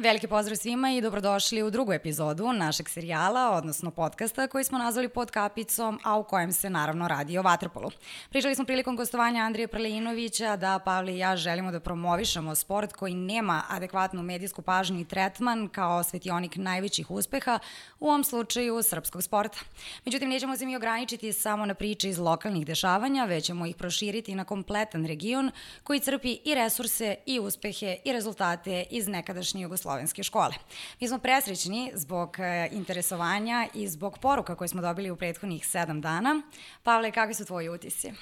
Veliki pozdrav svima i dobrodošli u drugu epizodu našeg serijala, odnosno podcasta koji smo nazvali pod kapicom, a u kojem se naravno radi o vaterpolu. Pričali smo prilikom gostovanja Andrije Prelinovića da Pavle i ja želimo da promovišemo sport koji nema adekvatnu medijsku pažnju i tretman kao svetionik najvećih uspeha, u ovom slučaju srpskog sporta. Međutim, nećemo se mi ograničiti samo na priče iz lokalnih dešavanja, već ćemo ih proširiti na kompletan region koji crpi i resurse i uspehe i rezultate iz nekadašnje Jugoslavije slovenske škole. Mi smo presrećni zbog e, interesovanja i zbog poruka koje smo dobili u prethodnih sedam dana. Pavle, kakvi su tvoji utisci?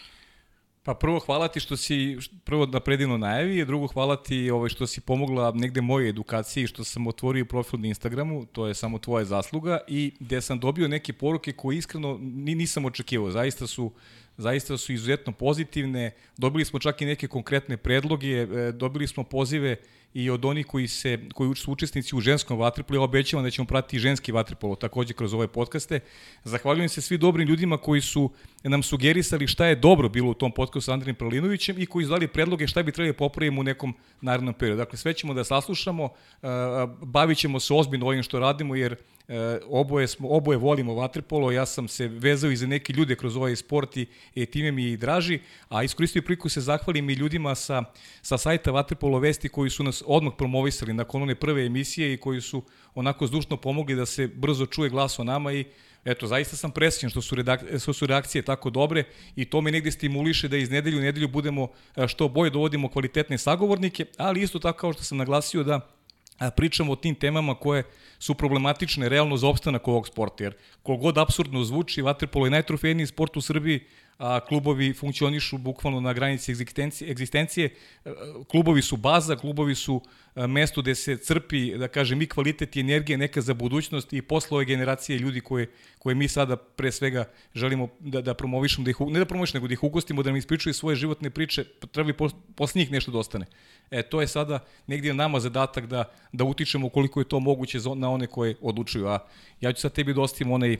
Pa prvo hvala ti što si prvo na predivno najavi, drugo hvala ti ovaj, što si pomogla negde mojoj edukaciji, što sam otvorio profil na Instagramu, to je samo tvoja zasluga i gde sam dobio neke poruke koje iskreno nisam očekivao. Zaista su zaista su izuzetno pozitivne. Dobili smo čak i neke konkretne predloge, e, dobili smo pozive i od onih koji se koji su učesnici u ženskom vaterpolu, ja obećavam da ćemo pratiti ženski vaterpolo takođe kroz ove podcaste. Zahvaljujem se svi dobrim ljudima koji su nam sugerisali šta je dobro bilo u tom podcastu sa Andrijim Prelinovićem i koji su dali predloge šta bi trebali da popraviti u nekom narednom periodu. Dakle, sve ćemo da saslušamo, bavit ćemo se ozbiljno ovim što radimo, jer E, oboje, smo, oboje volimo vaterpolo, ja sam se vezao i za neke ljude kroz ovaj sport i, i time mi i draži, a iskoristio priliku se zahvalim i ljudima sa, sa sajta Vaterpolo Vesti koji su nas odmah promovisali nakon one prve emisije i koji su onako zdušno pomogli da se brzo čuje glas o nama i Eto, zaista sam presrećen što su, što su reakcije tako dobre i to me negde stimuliše da iz nedelju u nedelju budemo e, što bolje dovodimo kvalitetne sagovornike, ali isto tako kao što sam naglasio da pričamo o tim temama koje su problematične realno za opstanak ovog sporta, jer kogod absurdno zvuči, vaterpolo je najtrofejniji sport u Srbiji, a klubovi funkcionišu bukvalno na granici egzistencije, egzistencije. Klubovi su baza, klubovi su mesto gde se crpi, da kažem, i kvalitet i energije neka za budućnost i posle ove generacije ljudi koje, koje mi sada pre svega želimo da, da promovišemo, da ih, ne da promovišemo, nego da ih ugostimo, da nam ispričaju svoje životne priče, treba i posle njih nešto da ostane. E, to je sada negdje nama zadatak da, da utičemo koliko je to moguće na one koje odlučuju. A ja ću sad tebi da ostavim onaj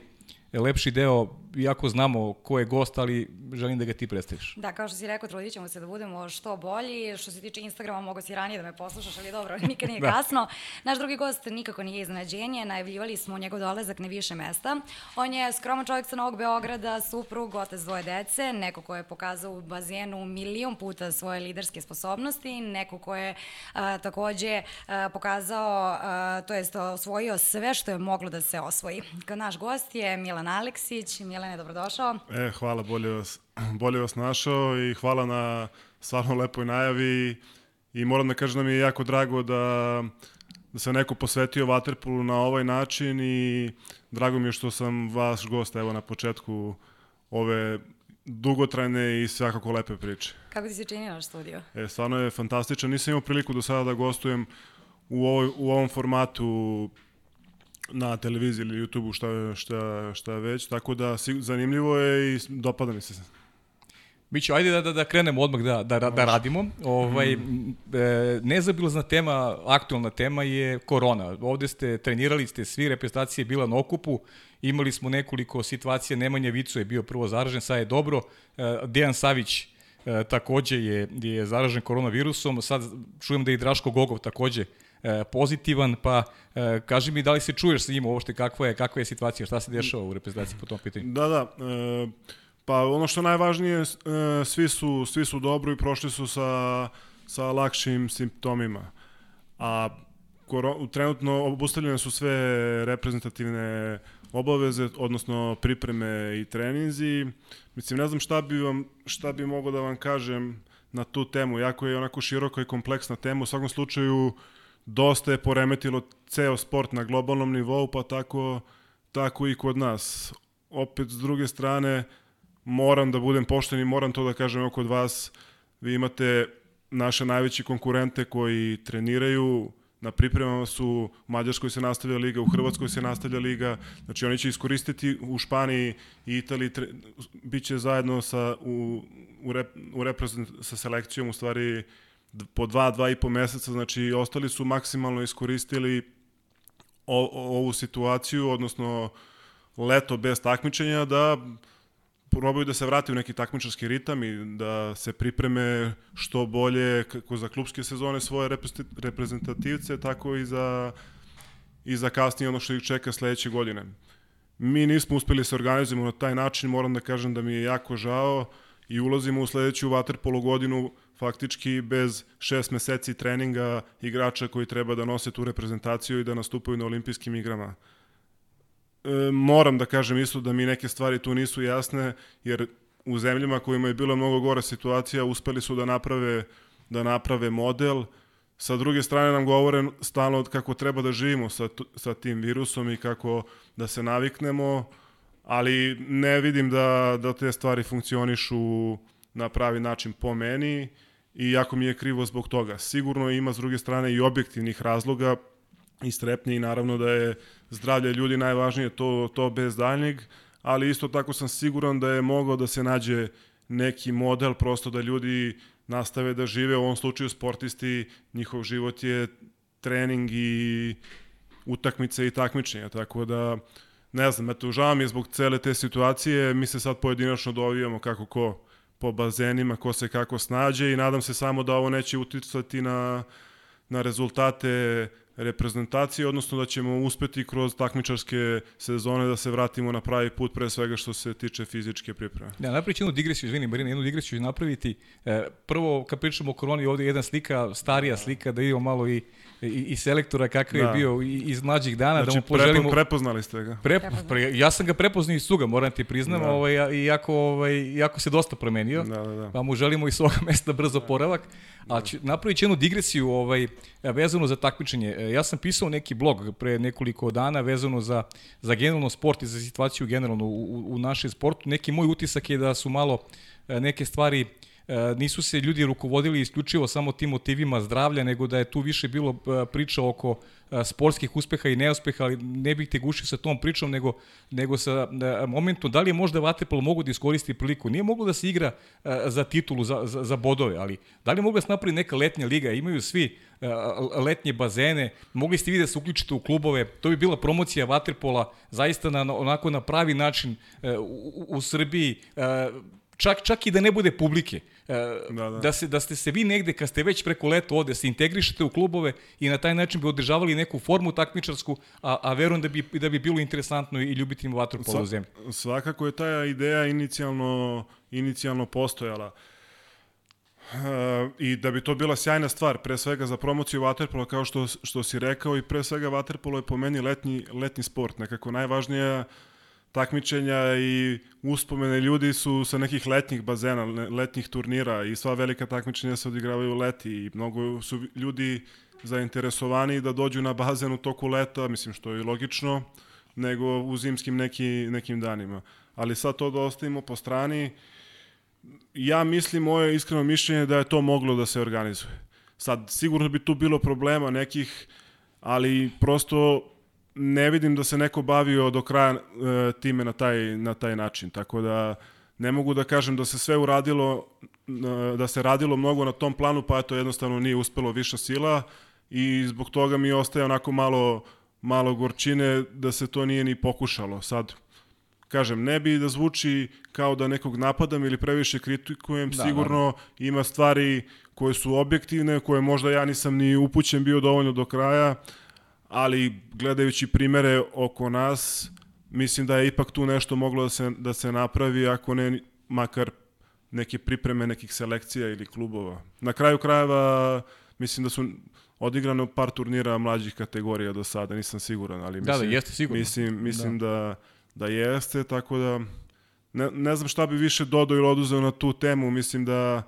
lepši deo, iako znamo ko je gost, ali želim da ga ti predstaviš. Da, kao što si rekao, trudit ćemo se da budemo što bolji. Što se tiče Instagrama, mogu si ranije da me poslušaš, ali dobro, nikad nije da. kasno. Naš drugi gost nikako nije iznenađenje, najavljivali smo njegov dolazak na više mesta. On je skroman čovjek sa Novog Beograda, suprug, otac dvoje dece, neko ko je pokazao u bazenu milion puta svoje liderske sposobnosti, neko ko je a, takođe a, pokazao, a, to jest osvojio sve što je moglo da se osvoji. Naš gost je Milan Milan Aleksić. Milane, dobrodošao. E, hvala, bolje vas, bolje vas našao i hvala na stvarno lepoj najavi i moram da kažem da mi je jako drago da, da se neko posvetio Waterpolu na ovaj način i drago mi je što sam vaš gost evo na početku ove dugotrajne i svakako lepe priče. Kako ti se čini naš studio? E, stvarno je fantastičan. Nisam imao priliku do sada da gostujem u, ovoj, u ovom formatu na televiziji ili YouTubeu šta, šta, šta već, tako da zanimljivo je i dopada mi se. Biće, ajde da, da, da krenemo odmah da, da, da radimo. Ovaj, mm. e, nezabilazna tema, aktualna tema je korona. Ovde ste trenirali, ste svi, reprezentacija je bila na okupu, imali smo nekoliko situacija, Nemanja Vico je bio prvo zaražen, sad je dobro, e, Dejan Savić e, takođe je, je zaražen koronavirusom, sad čujem da je i Draško Gogov takođe pozitivan, pa e, kaži mi da li se čuješ sa njim uopšte kakva je, kakva je situacija, šta se dešava u reprezentaciji po tom pitanju? Da, da, e, pa ono što najvažnije, e, svi, su, svi su dobro i prošli su sa, sa lakšim simptomima. A trenutno obustavljene su sve reprezentativne obaveze, odnosno pripreme i treninzi. Mislim, ne znam šta bi, vam, šta bi mogo da vam kažem na tu temu. Jako je onako široka i kompleksna tema. U svakom slučaju, uh, dosta je poremetilo ceo sport na globalnom nivou, pa tako, tako i kod nas. Opet, s druge strane, moram da budem pošten i moram to da kažem kod vas. Vi imate naše najveće konkurente koji treniraju, na pripremama su u Mađarskoj se nastavlja liga, u Hrvatskoj se nastavlja liga, znači oni će iskoristiti u Španiji i Italiji, tre, bit će zajedno sa, u, u, rep, u reprezent, sa selekcijom u stvari po dva, dva i po meseca, znači ostali su maksimalno iskoristili o, o, ovu situaciju, odnosno leto bez takmičenja, da probaju da se vrate u neki takmičarski ritam i da se pripreme što bolje kako za klubske sezone svoje reprezentativce, tako i za, i za kasnije ono što ih čeka sledeće godine. Mi nismo uspeli da se organizujemo na taj način, moram da kažem da mi je jako žao i ulazimo u sledeću vaterpolo godinu faktički bez šest meseci treninga igrača koji treba da nose tu reprezentaciju i da nastupaju na olimpijskim igrama. E, moram da kažem isto da mi neke stvari tu nisu jasne, jer u zemljama kojima je bila mnogo gora situacija uspeli su da naprave, da naprave model, Sa druge strane nam govore stalno kako treba da živimo sa, sa tim virusom i kako da se naviknemo, ali ne vidim da, da te stvari funkcionišu na pravi način po meni i jako mi je krivo zbog toga. Sigurno ima s druge strane i objektivnih razloga i strepnje i naravno da je zdravlje ljudi najvažnije, to, to bez daljnjeg, ali isto tako sam siguran da je mogao da se nađe neki model prosto da ljudi nastave da žive, u ovom slučaju sportisti, njihov život je trening i utakmice i takmičenja, tako da ne znam, eto, žao mi je zbog cele te situacije, mi se sad pojedinačno dovijamo kako ko po bazenima, ko se kako snađe i nadam se samo da ovo neće uticati na, na rezultate reprezentacije, odnosno da ćemo uspeti kroz takmičarske sezone da se vratimo na pravi put, pre svega što se tiče fizičke pripreme. Da, napravit jednu digresiju, izvini Marina, jednu digresiju napraviti. E, prvo, kad pričamo o koroni, ovde je jedna slika, starija slika, da idemo malo i i, i selektora kakav da. je bio iz mlađih dana. Znači, da mu poželimo... prepoznali ste ga. Pre, pre, ja sam ga prepoznao iz suga, moram ti priznam, da. ovaj, iako, ovaj, iako se dosta promenio, da, da, da. pa mu želimo i svoga mesta brzo poravak. Da. A ću, napravit ću jednu digresiju ovaj, vezano za takmičenje. Ja sam pisao neki blog pre nekoliko dana vezano za, za generalno sport i za situaciju generalno u, u, u našem sportu. Neki moj utisak je da su malo e, neke stvari E, nisu se ljudi rukovodili isključivo samo tim motivima zdravlja, nego da je tu više bilo e, priča oko e, sportskih uspeha i neuspeha, ali ne bih te gušio sa tom pričom, nego, nego sa momentom da li je možda Vatepolo mogu da iskoristi priliku. Nije moglo da se igra za titulu, za, za, za bodove, ali da li je mogla da se napravi neka letnja liga? Imaju svi letnje bazene, mogli ste vi da se uključite u klubove, to bi bila promocija Vaterpola zaista na, onako na pravi način u, u Srbiji, čak, čak i da ne bude publike. E, da, da. da, se, da ste se vi negde, kad ste već preko leta ovde, se integrišete u klubove i na taj način bi održavali neku formu takmičarsku, a, a verujem da bi, da bi bilo interesantno i ljubiti vaterpolo u zemlji. Svakako je ta ideja inicijalno, inicijalno postojala. Uh, i da bi to bila sjajna stvar, pre svega za promociju vaterpola, kao što, što si rekao, i pre svega vaterpolo je po meni letnji, letnji sport, nekako najvažnija takmičenja i uspomene ljudi su sa nekih letnjih bazena, letnjih turnira i sva velika takmičenja se odigravaju leti i mnogo su ljudi zainteresovani da dođu na bazen u toku leta, mislim što je logično, nego u zimskim neki, nekim danima. Ali sad to da ostavimo po strani, ja mislim, moje iskreno mišljenje da je to moglo da se organizuje. Sad, sigurno bi tu bilo problema nekih, ali prosto ne vidim da se neko bavio do kraja e, time na taj, na taj način, tako da ne mogu da kažem da se sve uradilo, e, da se radilo mnogo na tom planu, pa to jednostavno nije uspelo viša sila i zbog toga mi ostaje onako malo, malo gorčine da se to nije ni pokušalo. Sad, kažem, ne bi da zvuči kao da nekog napadam ili previše kritikujem, da, sigurno da. ima stvari koje su objektivne, koje možda ja nisam ni upućen bio dovoljno do kraja, ali gledajući primere oko nas, mislim da je ipak tu nešto moglo da se, da se napravi, ako ne makar neke pripreme nekih selekcija ili klubova. Na kraju krajeva, mislim da su odigrano par turnira mlađih kategorija do sada, nisam siguran, ali mislim, da, da, jeste sigurno. mislim, mislim da. da, da jeste, tako da ne, ne znam šta bi više dodao ili oduzeo na tu temu, mislim da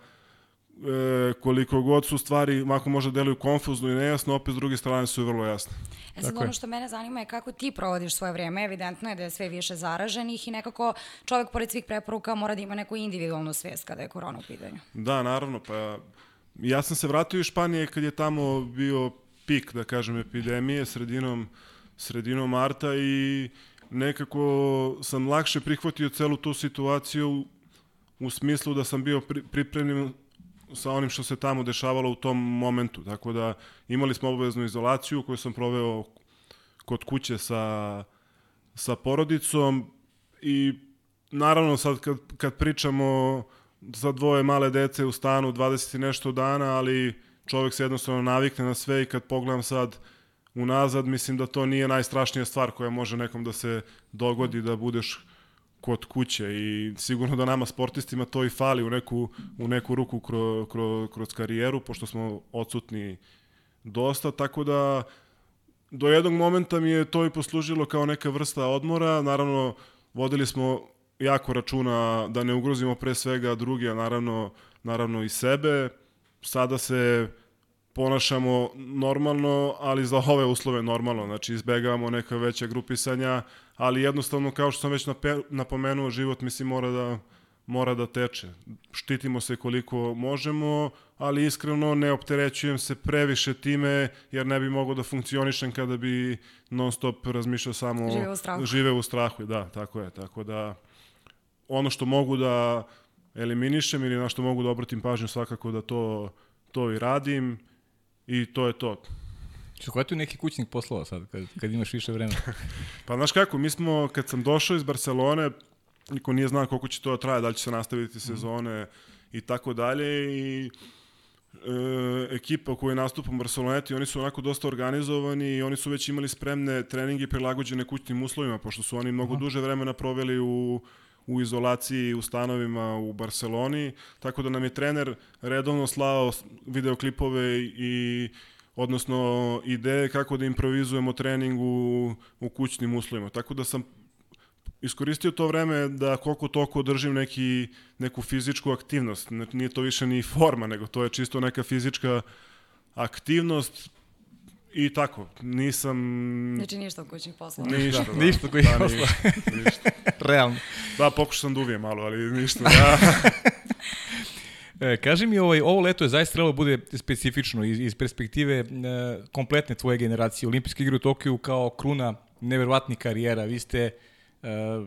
e, koliko god su stvari, mako možda deluju konfuzno i nejasno, opet s druge strane su vrlo jasne. E sad, ono što mene zanima je kako ti provodiš svoje vreme, evidentno je da je sve više zaraženih i nekako čovek pored svih preporuka mora da ima neku individualnu svest kada je korona u pitanju. Da, naravno, pa ja sam se vratio iz Španije kad je tamo bio pik, da kažem, epidemije sredinom, sredinom marta i nekako sam lakše prihvatio celu tu situaciju u smislu da sam bio pri, pripremljen sa onim što se tamo dešavalo u tom momentu. Tako da imali smo obaveznu izolaciju koju sam proveo kod kuće sa, sa porodicom i naravno sad kad, kad pričamo za dvoje male dece u stanu 20 i nešto dana, ali čovjek se jednostavno navikne na sve i kad pogledam sad unazad, mislim da to nije najstrašnija stvar koja može nekom da se dogodi da budeš kod kuće i sigurno da nama sportistima to i fali u neku, u neku ruku kro, kro, kroz karijeru, pošto smo odsutni dosta, tako da do jednog momenta mi je to i poslužilo kao neka vrsta odmora, naravno vodili smo jako računa da ne ugrozimo pre svega druge, a naravno, naravno i sebe. Sada se ponašamo normalno, ali za ove uslove normalno, znači izbegavamo neka veća grupisanja, ali jednostavno kao što sam već napomenuo, život mislim mora da mora da teče. Štitimo se koliko možemo, ali iskreno ne opterećujem se previše time, jer ne bi mogao da funkcionišem kada bi non stop razmišljao samo žive u strahu. Žive u strahu, da, tako je. Tako da ono što mogu da eliminišem ili na što mogu da obratim pažnju svakako da to, to i radim i to je to. Što koja tu neki kućnik poslova sad, kad, kad imaš više vremena? pa znaš kako, mi smo, kad sam došao iz Barcelone, niko nije znao koliko će to traje, da li će se nastaviti sezone mm. i tako dalje i e, ekipa koju nastupam u Barceloneti, oni su onako dosta organizovani i oni su već imali spremne treninge prilagođene kućnim uslovima, pošto su oni mnogo Aha. duže vremena proveli u u izolaciji u stanovima u Barceloni, tako da nam je trener redovno slao videoklipove i odnosno ideje kako da improvizujemo trening u, u kućnim uslovima. Tako da sam iskoristio to vreme da koliko toliko održim neki, neku fizičku aktivnost. Nije to više ni forma, nego to je čisto neka fizička aktivnost I tako, nisam... Znači ništa u kućnih poslova. Ništa, da. da. Ništa u kućnih da, poslova. Ništa, ništa. Realno. Da, pokušao sam da uvijem malo, ali ništa. Da. E, kaži mi, ovaj, ovo leto je zaista trebalo da bude specifično iz, iz perspektive e, kompletne tvoje generacije. Olimpijske igre u Tokiju kao kruna neverovatnih karijera. Vi ste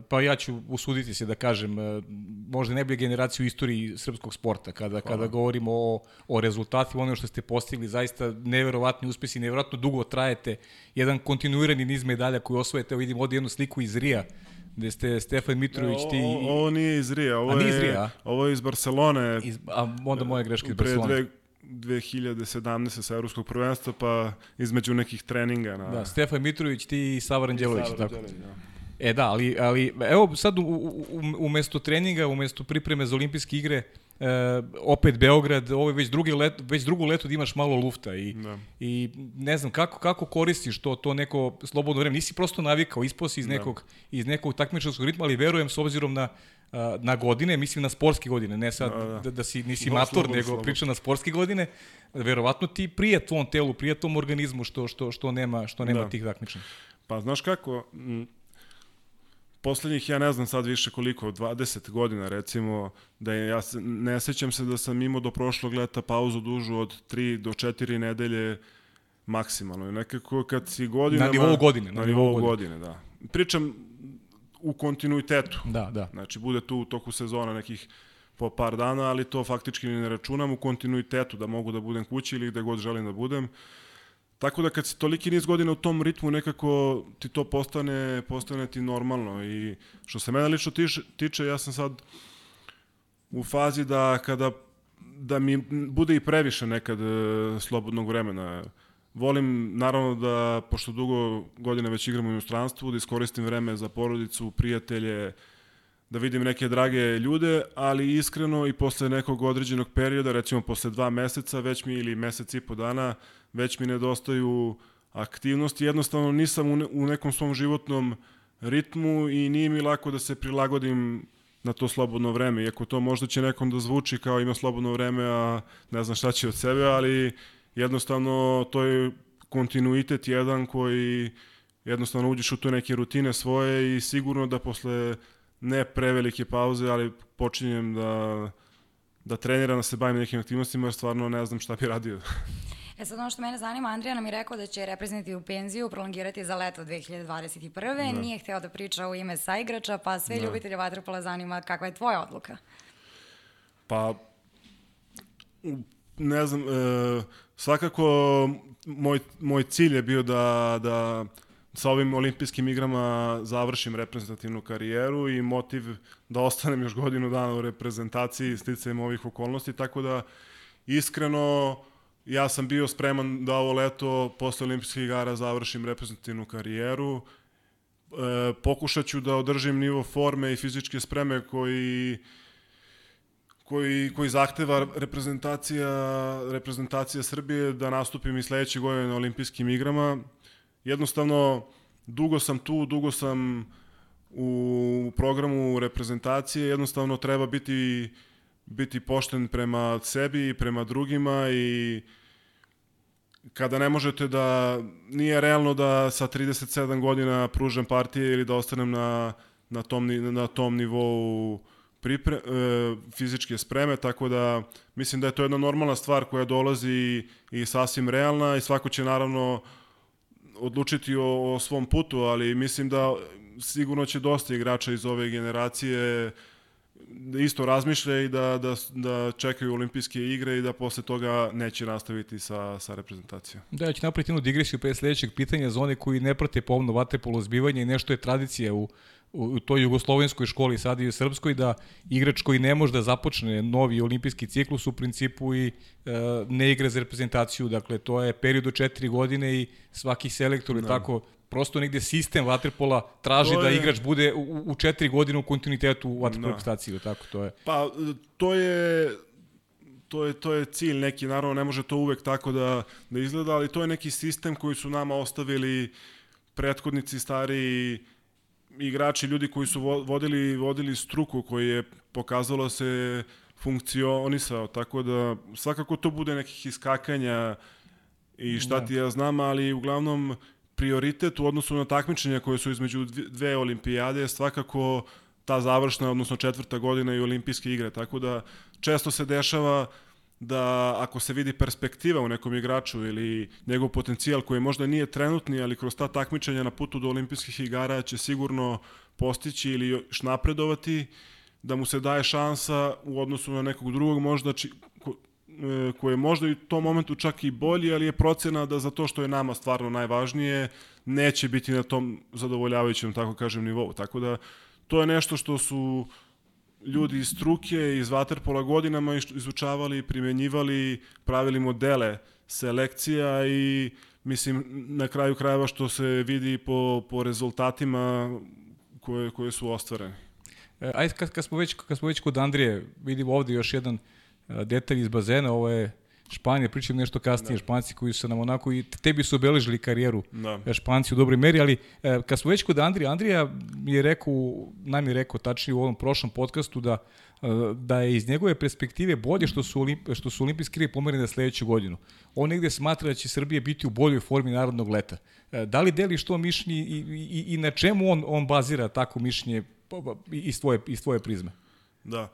pa ja ću usuditi se da kažem, e, možda najbolje generaciju u istoriji srpskog sporta, kada, Hvala. kada govorimo o, o rezultatima, ono što ste postigli, zaista neverovatni uspesi, neverovatno dugo trajete, jedan kontinuirani niz medalja koji osvojete, vidim ovdje jednu sliku iz Rija, gde ste Stefan Mitrović, ti... Ovo, ovo nije iz Rija, ovo, nije iz Rija, ovo je iz Barcelone. Iz, a onda moje greške iz Barcelone. Dve, 2017. sa evropskog prvenstva, pa između nekih treninga. Na... Da, Stefan Mitrović, ti i Savar Anđelović, tako? Da. E da, ali, ali evo sad u, u, umesto treninga, umesto pripreme za olimpijske igre, e, opet Beograd, ovo je već, drugi let, već drugu leto da imaš malo lufta i, da. i ne znam kako, kako koristiš to, to neko slobodno vreme. Nisi prosto navikao, ispao si iz da. nekog, da. iz nekog takmičarskog ritma, ali verujem s obzirom na na godine, mislim na sportske godine, ne sad da, da. da, da si nisi no, mator, nego slobodno. priča na sportske godine, verovatno ti prije tvom telu, prije tom organizmu što, što, što nema, što nema da. tih takmičenja. Pa znaš kako, poslednjih, ja ne znam sad više koliko, 20 godina recimo, da je, ja se, ne sećam se da sam imao do prošlog leta pauzu dužu od 3 do 4 nedelje maksimalno. Nekako kad si godinama... Na nivou godine. Na, na nivou godine. godine, da. Pričam u kontinuitetu. Da, da. Znači, bude tu u toku sezona nekih po par dana, ali to faktički ne računam u kontinuitetu, da mogu da budem kući ili gde god želim da budem. Uh, Tako da kad si toliki niz godina u tom ritmu nekako ti to postane, postane ti normalno i što se mene lično tiče, tiče ja sam sad u fazi da kada da mi bude i previše nekad e, slobodnog vremena. Volim naravno da, pošto dugo godina već igram u inostranstvu, da iskoristim vreme za porodicu, prijatelje, da vidim neke drage ljude, ali iskreno i posle nekog određenog perioda, recimo posle dva meseca, već mi ili mesec i po dana, već mi nedostaju aktivnosti. Jednostavno nisam u, ne, u nekom svom životnom ritmu i nije mi lako da se prilagodim na to slobodno vreme. Iako to možda će nekom da zvuči kao ima slobodno vreme, a ne znam šta će od sebe, ali jednostavno to je kontinuitet jedan koji jednostavno uđeš u to neke rutine svoje i sigurno da posle ne prevelike pauze, ali počinjem da, da treniram, da se bavim nekim aktivnostima, jer stvarno ne znam šta bi radio. E sad ono što mene zanima, Andrija nam je rekao da će reprezentativnu penziju prolongirati za leto 2021. Da. Nije hteo da priča u ime saigrača, pa sve da. ljubitelje vaterpola zanima kakva je tvoja odluka? Pa, ne znam, e, svakako moj, moj cilj je bio da, da sa ovim olimpijskim igrama završim reprezentativnu karijeru i motiv da ostanem još godinu dana u reprezentaciji sticajem ovih okolnosti, tako da iskreno ja sam bio spreman da ovo leto posle olimpijskih igara završim reprezentativnu karijeru. E, pokušat ću da održim nivo forme i fizičke spreme koji koji, koji zahteva reprezentacija, reprezentacija Srbije da nastupim i sledeće godine na olimpijskim igrama. Jednostavno, dugo sam tu, dugo sam u programu reprezentacije, jednostavno treba biti biti pošten prema sebi i prema drugima i kada ne možete da nije realno da sa 37 godina pružam partije ili da ostanem na, na, tom, na tom nivou pripre, e, fizičke spreme, tako da mislim da je to jedna normalna stvar koja dolazi i, i sasvim realna i svako će naravno odlučiti o, o svom putu, ali mislim da sigurno će dosta igrača iz ove generacije da isto razmišlja i da, da, da čekaju olimpijske igre i da posle toga neće nastaviti sa, sa reprezentacijom. Da, ja ću napraviti jednu digresiju pre sledećeg pitanja za one koji ne prate pomno vaterpolo zbivanje i nešto je tradicija u, u toj jugoslovenskoj školi, sad i u srpskoj, da igrač koji ne može da započne novi olimpijski ciklus u principu i e, ne igra za reprezentaciju. Dakle, to je period od četiri godine i svaki selektor je da. tako prosto negde sistem vaterpola traži da igrač bude u, u četiri godine u kontinuitetu u da. reprezentaciji, tako to je. Pa to je to je to je cilj neki naravno ne može to uvek tako da da izgleda, ali to je neki sistem koji su nama ostavili prethodnici stari igrači, ljudi koji su vodili vodili struku koji je pokazalo se funkcionisao, tako da svakako to bude nekih iskakanja i šta da. ti ja znam, ali uglavnom prioritet u odnosu na takmičenja koje su između dve olimpijade je svakako ta završna, odnosno četvrta godina i olimpijske igre, tako da često se dešava da ako se vidi perspektiva u nekom igraču ili njegov potencijal koji možda nije trenutni, ali kroz ta takmičenja na putu do olimpijskih igara će sigurno postići ili još napredovati, da mu se daje šansa u odnosu na nekog drugog možda či, ko, e, koji je možda i u tom momentu čak i bolji, ali je procena da za to što je nama stvarno najvažnije neće biti na tom zadovoljavajućem, tako kažem, nivou. Tako da to je nešto što su ljudi iz struke, iz Waterpola godinama izučavali, primenjivali, pravili modele selekcija i mislim na kraju krajeva što se vidi po, po rezultatima koje, koje su ostvarene. E, ajde, kad, kad, smo već, kad smo već kod Andrije, vidimo ovde još jedan e, detalj iz bazena, ovo je Španija, pričam nešto kasnije, da. Španci koji su nam onako i tebi su obeležili karijeru da. Španci u dobroj meri, ali e, kad smo već kod Andrija, Andrija mi je rekao, nam je rekao tačnije u ovom prošlom podcastu da e, da je iz njegove perspektive bolje što su, olimp, što su olimpijski igre pomerene na sledeću godinu. On negde smatra da će Srbija biti u boljoj formi narodnog leta. E, da li deliš to mišljenje i, i, i na čemu on, on bazira tako mišljenje iz tvoje, iz tvoje prizme? Da,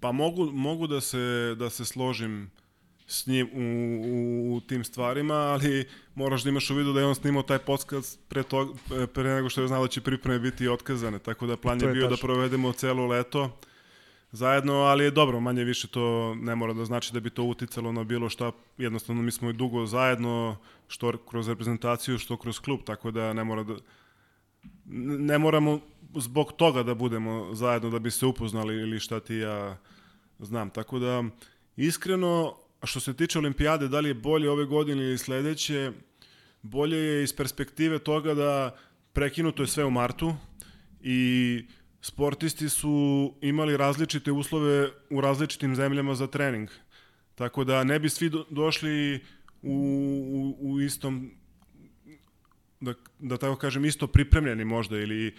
pa mogu, mogu da, se, da se složim s njim u, u, u tim stvarima, ali moraš da imaš u vidu da je on snimao taj podcast pre, to, pre nego što je znao da će pripreme biti otkazane, tako da plan je, je bio tačno. da provedemo celo leto zajedno, ali je dobro, manje više to ne mora da znači da bi to uticalo na bilo šta, jednostavno mi smo i dugo zajedno, što kroz reprezentaciju, što kroz klub, tako da ne mora da ne moramo zbog toga da budemo zajedno da bi se upoznali ili šta ti ja znam, tako da iskreno A što se tiče olimpijade, da li je bolje ove godine ili sledeće, bolje je iz perspektive toga da prekinuto je sve u martu i sportisti su imali različite uslove u različitim zemljama za trening. Tako da ne bi svi do, došli u, u, u istom da, da tako kažem, isto pripremljeni možda ili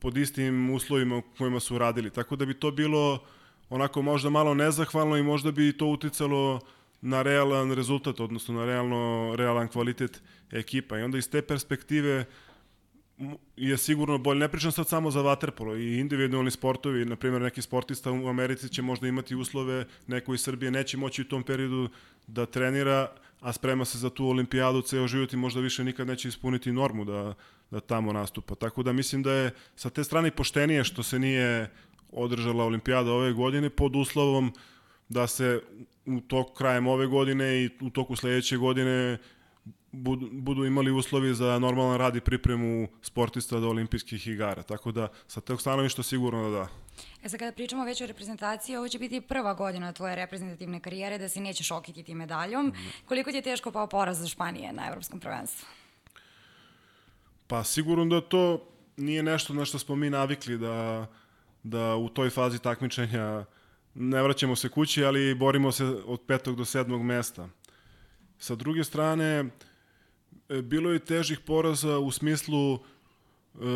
pod istim uslovima u kojima su radili. Tako da bi to bilo onako možda malo nezahvalno i možda bi to uticalo na realan rezultat, odnosno na realno, realan kvalitet ekipa. I onda iz te perspektive je sigurno bolje. Ne pričam sad samo za vaterpolo i individualni sportovi, na primjer neki sportista u Americi će možda imati uslove, neko iz Srbije neće moći u tom periodu da trenira, a sprema se za tu olimpijadu ceo život i možda više nikad neće ispuniti normu da, da tamo nastupa. Tako da mislim da je sa te strane poštenije što se nije održala olimpijada ove godine pod uslovom da se u tok krajem ove godine i u toku sledeće godine budu, budu imali uslovi za normalan rad i pripremu sportista do olimpijskih igara. Tako da sa tog stanovišta sigurno da da. E sad kada pričamo već o reprezentaciji, ovo će biti prva godina tvoje reprezentativne karijere da se nećeš okititi medaljom. Mm. Koliko ti je teško pao poraz za Španije na evropskom prvenstvu? Pa sigurno da to nije nešto na što smo mi navikli da, da u toj fazi takmičenja ne vraćamo se kući, ali borimo se od petog do sedmog mesta. Sa druge strane, e, bilo je težih poraza u smislu Uh,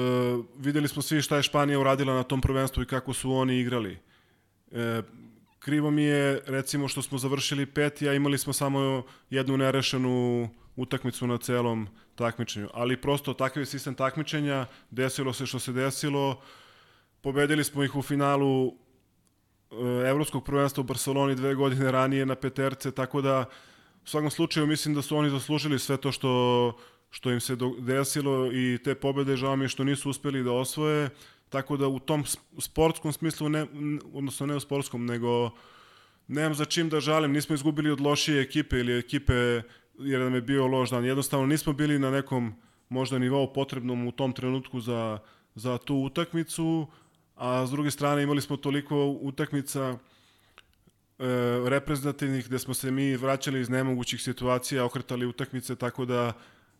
videli smo svi šta je Španija uradila na tom prvenstvu i kako su oni igrali. E, krivo mi je, recimo, što smo završili peti, a imali smo samo jednu nerešenu utakmicu na celom takmičenju. Ali prosto takav je sistem takmičenja, desilo se što se desilo, pobedili smo ih u finalu e, Evropskog prvenstva u Barceloni dve godine ranije na peterce, tako da u svakom slučaju mislim da su oni zaslužili sve to što što im se desilo i te pobede, žao mi je što nisu uspeli da osvoje, tako da u tom sportskom smislu, ne, odnosno ne u sportskom, nego nemam za čim da žalim, nismo izgubili od lošije ekipe ili ekipe jer nam je bio loš dan. Jednostavno nismo bili na nekom možda nivou potrebnom u tom trenutku za, za tu utakmicu, a s druge strane imali smo toliko utakmica e, reprezentativnih gde smo se mi vraćali iz nemogućih situacija, okretali utakmice, tako da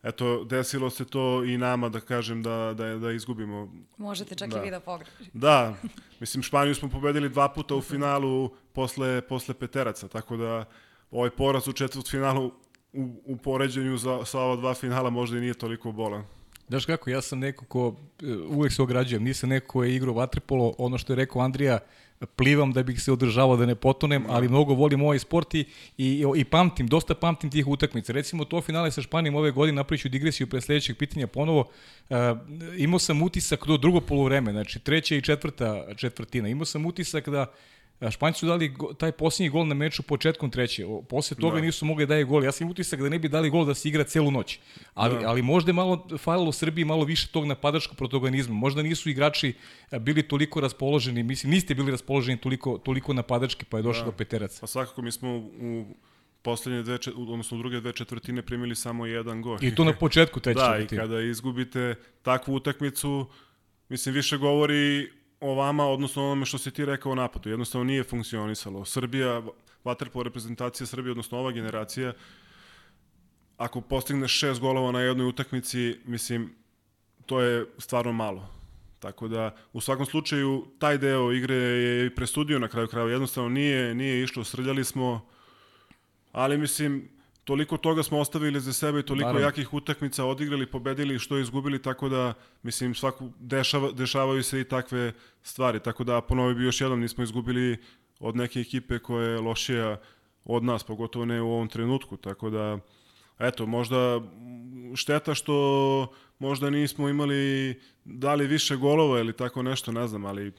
eto, desilo se to i nama, da kažem, da, da, da izgubimo. Možete čak da. i vi da pogrešite. Da, mislim, Španiju smo pobedili dva puta u finalu posle, posle peteraca, tako da ovaj poraz u četvrt finalu u, u poređenju za, sa ova dva finala možda i nije toliko bolan. Znaš kako, ja sam neko ko e, uvek se ograđujem, nisam neko ko je igrao vaterpolo, ono što je rekao Andrija, plivam da bih se održavao da ne potonem, da. ali mnogo volim ovaj sport i, i, i pamtim, dosta pamtim tih utakmica. Recimo to finale sa Španijom ove godine, napraviću digresiju pre sledećeg pitanja ponovo, uh, imao sam utisak do drugo polovreme, znači treća i četvrta četvrtina, imao sam utisak da Španjci su dali taj posljednji gol na meču početkom treće. Posle toga da. nisu mogli da daje gol. Ja sam utisak da ne bi dali gol da se igra celu noć. Ali, da. ali možda je malo falilo Srbiji malo više tog napadačkog protagonizma. Možda nisu igrači bili toliko raspoloženi. Mislim, niste bili raspoloženi toliko, toliko napadački, pa je došlo da. do peteraca. Pa svakako mi smo u poslednje dve, odnosno druge dve četvrtine primili samo jedan gol. I to na početku treće Da, četvrtine. i kada izgubite takvu utakmicu, mislim, više govori o vama, odnosno onome što si ti rekao o napadu. Jednostavno nije funkcionisalo. Srbija, vaterpolo reprezentacija Srbije, odnosno ova generacija, ako postigneš šest golova na jednoj utakmici, mislim, to je stvarno malo. Tako da, u svakom slučaju, taj deo igre je presudio na kraju krajeva. Jednostavno nije, nije išlo, srljali smo, ali mislim, toliko toga smo ostavili za sebe, toliko Naravno. jakih utakmica odigrali, pobedili, što izgubili, tako da, mislim, svaku, dešava, dešavaju se i takve stvari. Tako da, ponovi bi još jednom, nismo izgubili od neke ekipe koja je lošija od nas, pogotovo ne u ovom trenutku. Tako da, eto, možda šteta što možda nismo imali, dali više golova ili tako nešto, ne znam, ali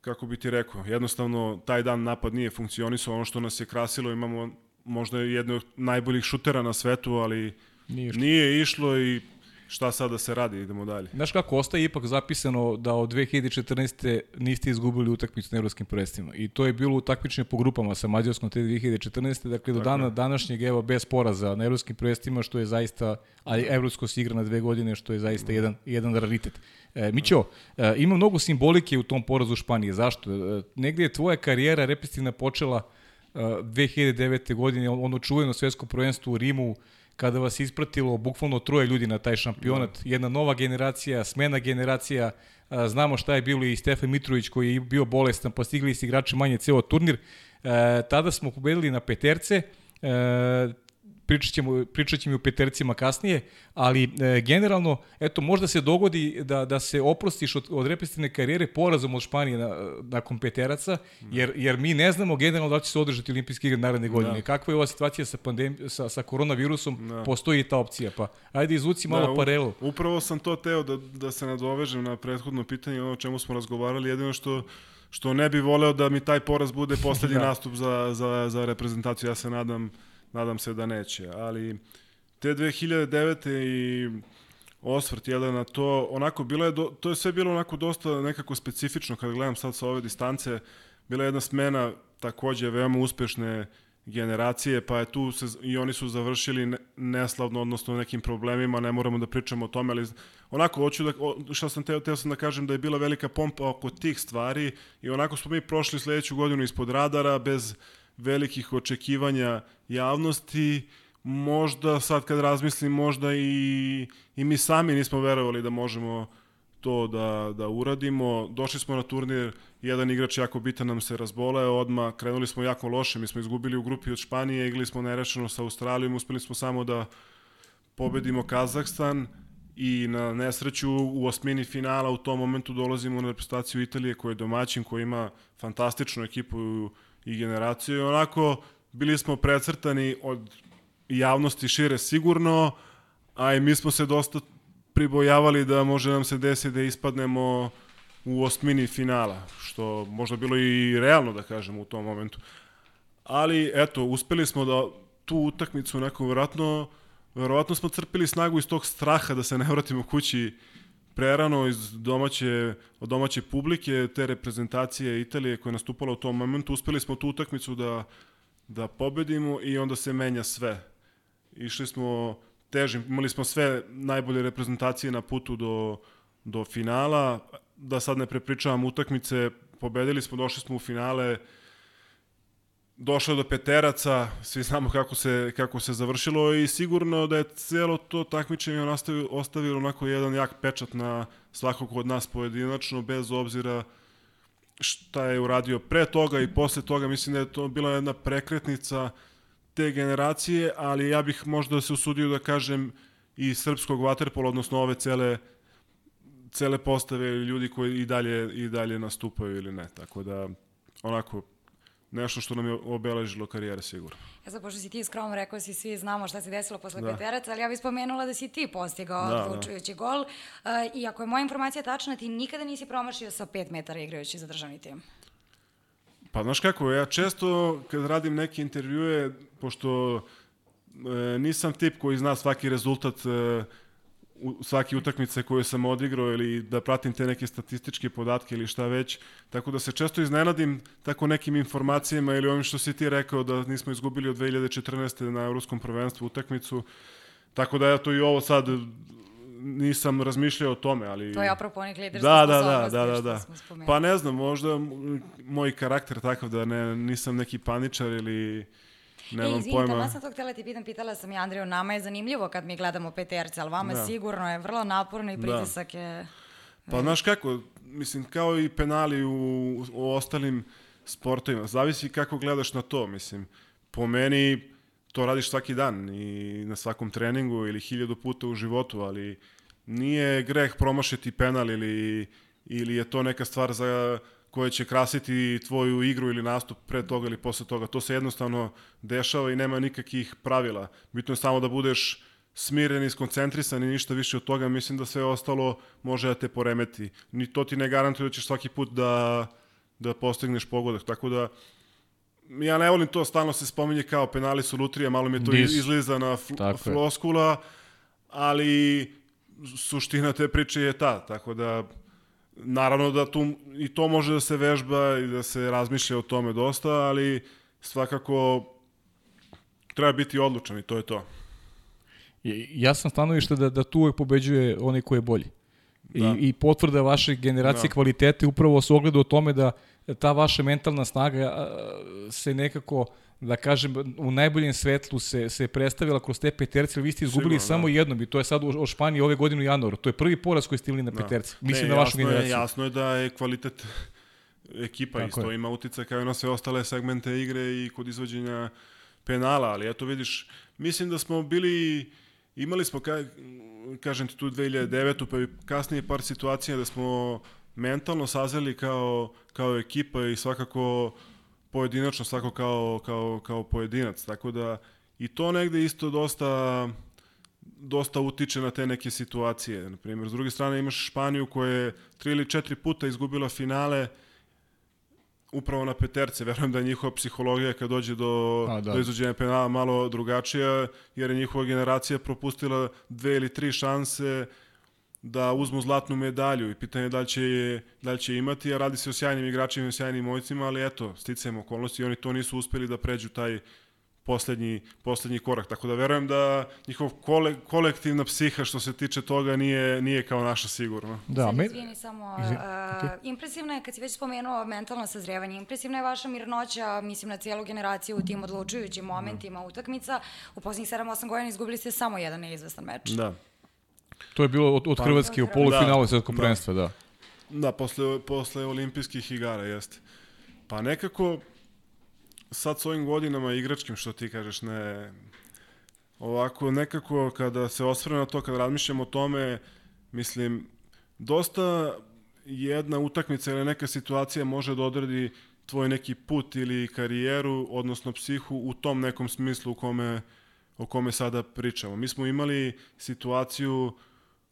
kako bi ti rekao, jednostavno taj dan napad nije funkcionisao, ono što nas je krasilo, imamo možda je jedno od najboljih šutera na svetu, ali nije išlo, nije išlo i šta sad da se radi, idemo dalje. Znaš kako, ostaje ipak zapisano da od 2014. niste izgubili utakmicu na evropskim prvenstvima. I to je bilo u takmičenju po grupama sa Mađarskom te 2014. Dakle, do dana današnjeg, evo, bez poraza na evropskim prvenstvima, što je zaista, a evropsko se igra na dve godine, što je zaista jedan, jedan raritet. E, Mićo, e, ima mnogo simbolike u tom porazu Španije. Zašto? E, negde je tvoja karijera reprezentativna počela 2009. godine, ono čuveno svetsko prvenstvo u Rimu, kada vas ispratilo bukvalno troje ljudi na taj šampionat, da. jedna nova generacija, smena generacija, znamo šta je bilo i Stefan Mitrović koji je bio bolestan, pa stigli su igrači manje ceo turnir. E, tada smo pobedili na peterce, e, pričat ćemo, pričat ćemo i o petercima kasnije, ali e, generalno, eto, možda se dogodi da, da se oprostiš od, od reprezentativne karijere porazom od Španije na, nakon peteraca, jer, jer mi ne znamo generalno da će se održati olimpijski igre naredne godine. Da. Kakva je ova situacija sa, pandem, sa, sa koronavirusom, da. postoji ta opcija, pa ajde izvuci malo da, parelu. Upravo sam to teo da, da se nadovežem na prethodno pitanje, ono o čemu smo razgovarali, jedino što što ne bi voleo da mi taj poraz bude poslednji da. nastup za, za, za reprezentaciju. Ja se nadam nadam se da neće, ali te 2009. i osvrt jedan na to, onako bilo je, do, to je sve bilo onako dosta nekako specifično kad gledam sad sa ove distance, bila je jedna smena takođe veoma uspešne generacije, pa je tu se, i oni su završili neslavno, odnosno nekim problemima, ne moramo da pričamo o tome, ali onako, hoću da, šta sam teo, teo sam da kažem da je bila velika pompa oko tih stvari i onako smo mi prošli sledeću godinu ispod radara, bez velikih očekivanja javnosti, možda sad kad razmislim, možda i, i mi sami nismo verovali da možemo to da, da uradimo. Došli smo na turnir, jedan igrač jako bitan nam se razboleo, odma krenuli smo jako loše, mi smo izgubili u grupi od Španije, igrali smo nerešeno sa Australijom, uspeli smo samo da pobedimo Kazahstan i na nesreću u osmini finala u tom momentu dolazimo na reprezentaciju Italije koja je domaćin, koja ima fantastičnu ekipu i generaciju i onako bili smo precrtani od javnosti šire sigurno, a i mi smo se dosta pribojavali da može nam se desiti da ispadnemo u osmini finala, što možda bilo i realno da kažem u tom momentu. Ali eto, uspeli smo da tu utakmicu neko verovatno verovatno smo crpili snagu iz tog straha da se ne vratimo kući prerano iz domaće, od domaće publike, te reprezentacije Italije koja je nastupala u tom momentu. Uspeli smo tu utakmicu da, da pobedimo i onda se menja sve. Išli smo težim, imali smo sve najbolje reprezentacije na putu do, do finala, da sad ne prepričavam utakmice, pobedili smo, došli smo u finale, došlo do peteraca, svi znamo kako se, kako se završilo i sigurno da je celo to takmičenje ostavilo, ostavilo onako jedan jak pečat na svakog od nas pojedinačno, bez obzira šta je uradio pre toga i posle toga. Mislim da je to bila jedna prekretnica te generacije, ali ja bih možda se usudio da kažem i srpskog vaterpola, odnosno ove cele cele postave ljudi koji i dalje i dalje nastupaju ili ne. Tako da onako nešto što nam je obeležilo karijere sigurno. Ja sad, pošto si ti skrom rekao si svi znamo šta se desilo posle da. peteraca, ali ja bih spomenula da si ti postigao da, da. odlučujući da. gol. Uh, I ako je moja informacija tačna, ti nikada nisi promašio sa 5 metara igrajući za državni tim. Pa znaš kako, ja često kad radim neke intervjue, pošto e, nisam tip koji zna svaki rezultat e, u svaki utakmice koje sam odigrao ili da pratim te neke statističke podatke ili šta već, tako da se često iznenadim tako nekim informacijama ili ovim što si ti rekao da nismo izgubili od 2014. na Evropskom prvenstvu utakmicu, tako da ja to i ovo sad nisam razmišljao o tome, ali... To je apropo onih liderskih da, da, da, da, da, da. Pa ne znam, možda moj karakter takav da ne, nisam neki paničar ili Nemam e, izvini, pojma. sam to htjela ti pitam, pitala sam i Andriju, nama je zanimljivo kad mi gledamo PTRC, ali vama da. sigurno je vrlo naporno i da. pritisak da. je... Pa znaš kako, mislim, kao i penali u, u ostalim sportovima, zavisi kako gledaš na to, mislim. Po meni to radiš svaki dan i na svakom treningu ili hiljadu puta u životu, ali nije greh promašiti penal ili, ili je to neka stvar za koje će krasiti tvoju igru ili nastup pre toga ili posle toga. To se jednostavno dešava i nema nikakvih pravila. Bitno je samo da budeš smiren i skoncentrisan i ništa više od toga. Mislim da sve ostalo može da te poremeti. Ni to ti ne garantuje da ćeš svaki put da, da postigneš pogodak. Tako da, ja ne volim to, stalno se spominje kao penali su lutrija, malo mi je to Dis. izliza na fl floskula, ali suština te priče je ta, tako da Naravno da tu i to može da se vežba i da se razmišlja o tome dosta, ali svakako treba biti odlučan i to je to. Ja sam stanovište da, da tu uvek pobeđuje onaj ko je bolji. Da. I, I potvrda vaše generacije da. kvalitete upravo se ogleda u tome da ta vaša mentalna snaga se nekako da kažem, u najboljem svetlu se, se predstavila kroz te peterce, vi ste izgubili Sigurno, samo da. jednom i to je sad u, u Španiji ove godine u januaru. To je prvi poraz koji ste imali na da. peterce. Mislim ne, na vašu generaciju. Je, jasno je da je kvalitet ekipa Tako isto je. ima utica kao i na sve ostale segmente igre i kod izvođenja penala, ali eto vidiš, mislim da smo bili, imali smo, ka, kažem ti tu 2009. pa i kasnije par situacija da smo mentalno sazeli kao, kao ekipa i svakako pojedinačno svako kao, kao, kao pojedinac, tako da i to negde isto dosta dosta utiče na te neke situacije. Na primjer, s druge strane imaš Španiju koja je tri ili četiri puta izgubila finale upravo na peterce. Verujem da je njihova psihologija kad dođe do, A, da. do izuđenja penala malo drugačija, jer je njihova generacija propustila dve ili tri šanse da uzmu zlatnu medalju i pitanje da li će, da li će imati, a radi se o sjajnim igračima i o sjajnim mojcima, ali eto, sticajem okolnosti i oni to nisu uspeli da pređu taj poslednji, poslednji korak. Tako da verujem da njihov kole, kolektivna psiha što se tiče toga nije, nije kao naša sigurno. Da, Sad, me... izvini samo. Uh, okay. impresivno je, kad si već spomenuo mentalno sazrevanje, impresivna je vaša mirnoća, mislim na cijelu generaciju u tim odlučujućim momentima utakmica. U posljednjih 7-8 godina izgubili ste samo jedan neizvestan meč. Da. To je bilo od, od pa, Hrvatske u polufinalu da, svetskog da. prvenstva, da. Da, posle, posle olimpijskih igara, jeste. Pa nekako, sad s ovim godinama igračkim, što ti kažeš, ne... Ovako, nekako, kada se osvrne na to, kada razmišljam o tome, mislim, dosta jedna utakmica ili neka situacija može da odredi tvoj neki put ili karijeru, odnosno psihu u tom nekom smislu u kome, o kome sada pričamo. Mi smo imali situaciju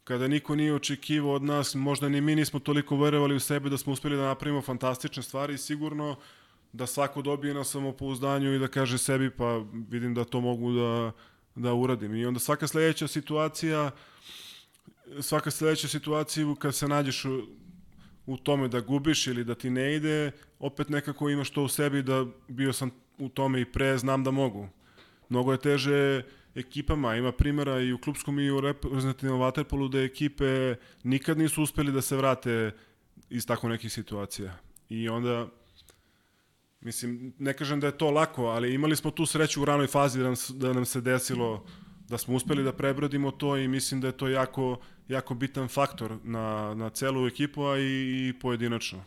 kada niko nije očekivao od nas, možda ni mi nismo toliko verovali u sebe da smo uspeli da napravimo fantastične stvari i sigurno da svako dobije na samopouzdanju i da kaže sebi pa vidim da to mogu da, da uradim. I onda svaka sledeća situacija svaka sledeća situacija kad se nađeš u, u tome da gubiš ili da ti ne ide, opet nekako imaš to u sebi da bio sam u tome i pre, znam da mogu. Mnogo je teže ekipama, ima primjera i u klubskom i u reprezentativnom vaterpolu da ekipe nikad nisu uspeli da se vrate iz tako nekih situacija. I onda Mislim, ne kažem da je to lako, ali imali smo tu sreću u ranoj fazi da nam, da nam se desilo da smo uspeli da prebrodimo to i mislim da je to jako, jako bitan faktor na, na celu ekipu, a i, i pojedinačno.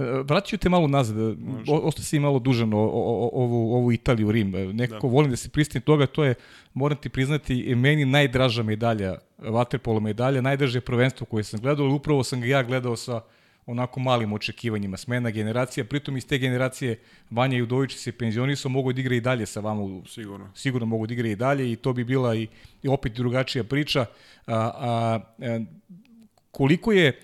E, vraćaju te malo nazad, e, ostaje si malo dužan o, o, ovu, ovu Italiju, Rim. E, nekako da. volim da se pristane toga, to je, moram ti priznati, meni najdraža medalja, vaterpolo medalja, najdraže prvenstvo koje sam gledao, ali upravo sam ga ja gledao sa onako malim očekivanjima. Smena generacija, pritom iz te generacije Vanja Judović se penzionisao, mogu da igra i dalje sa vama. Sigurno. Sigurno mogu da igra i dalje i to bi bila i, i opet drugačija priča. A, a, a, koliko je,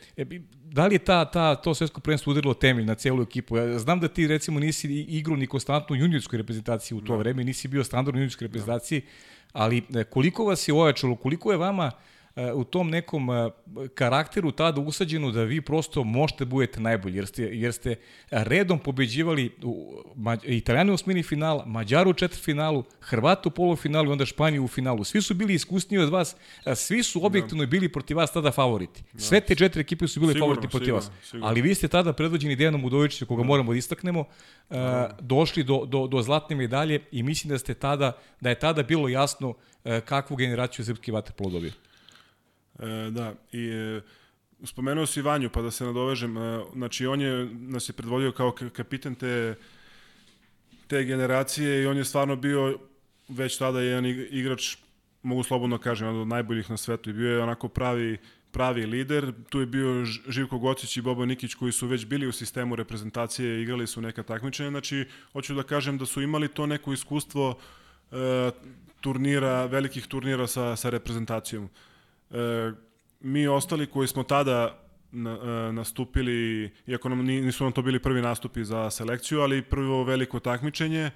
da li je ta, ta, to svetsko prvenstvo udarilo temelj na celu ekipu? Ja znam da ti recimo nisi igrao ni konstantno u juniorskoj reprezentaciji u to da. vreme, nisi bio standard u juniorskoj reprezentaciji, da. ali e, koliko vas je ojačalo, koliko je vama uh, u tom nekom karakteru tada usađeno da vi prosto možete budete najbolji, jer ste, jer ste redom pobeđivali u, Italijani u osmini finala, Mađaru u četvrfinalu, Hrvatu u polufinalu i onda Španiju u finalu. Svi su bili iskusniji od vas, svi su objektivno da. bili protiv vas tada favoriti. Da. Sve te četiri ekipe su bile sigurno, favoriti protiv sigurno, vas. Sigurno. Ali vi ste tada predvođeni Dejanom Udovićem, koga da. moramo da istaknemo, da. došli do, do, do zlatne medalje i mislim da ste tada, da je tada bilo jasno kakvu generaciju srpski vaterpolo dobio. E, da, i e, spomenuo si Vanju, pa da se nadovežem, e, znači on je, nas je predvodio kao kapitan te, te generacije i on je stvarno bio već tada jedan igrač, mogu slobodno kažem, od najboljih na svetu i bio je onako pravi pravi lider. Tu je bio Živko Gocić i Bobo Nikić koji su već bili u sistemu reprezentacije, igrali su neka takmičenja. Znači, hoću da kažem da su imali to neko iskustvo e, turnira, velikih turnira sa, sa reprezentacijom e, mi ostali koji smo tada na, e, nastupili, iako nam nisu nam to bili prvi nastupi za selekciju, ali prvo veliko takmičenje,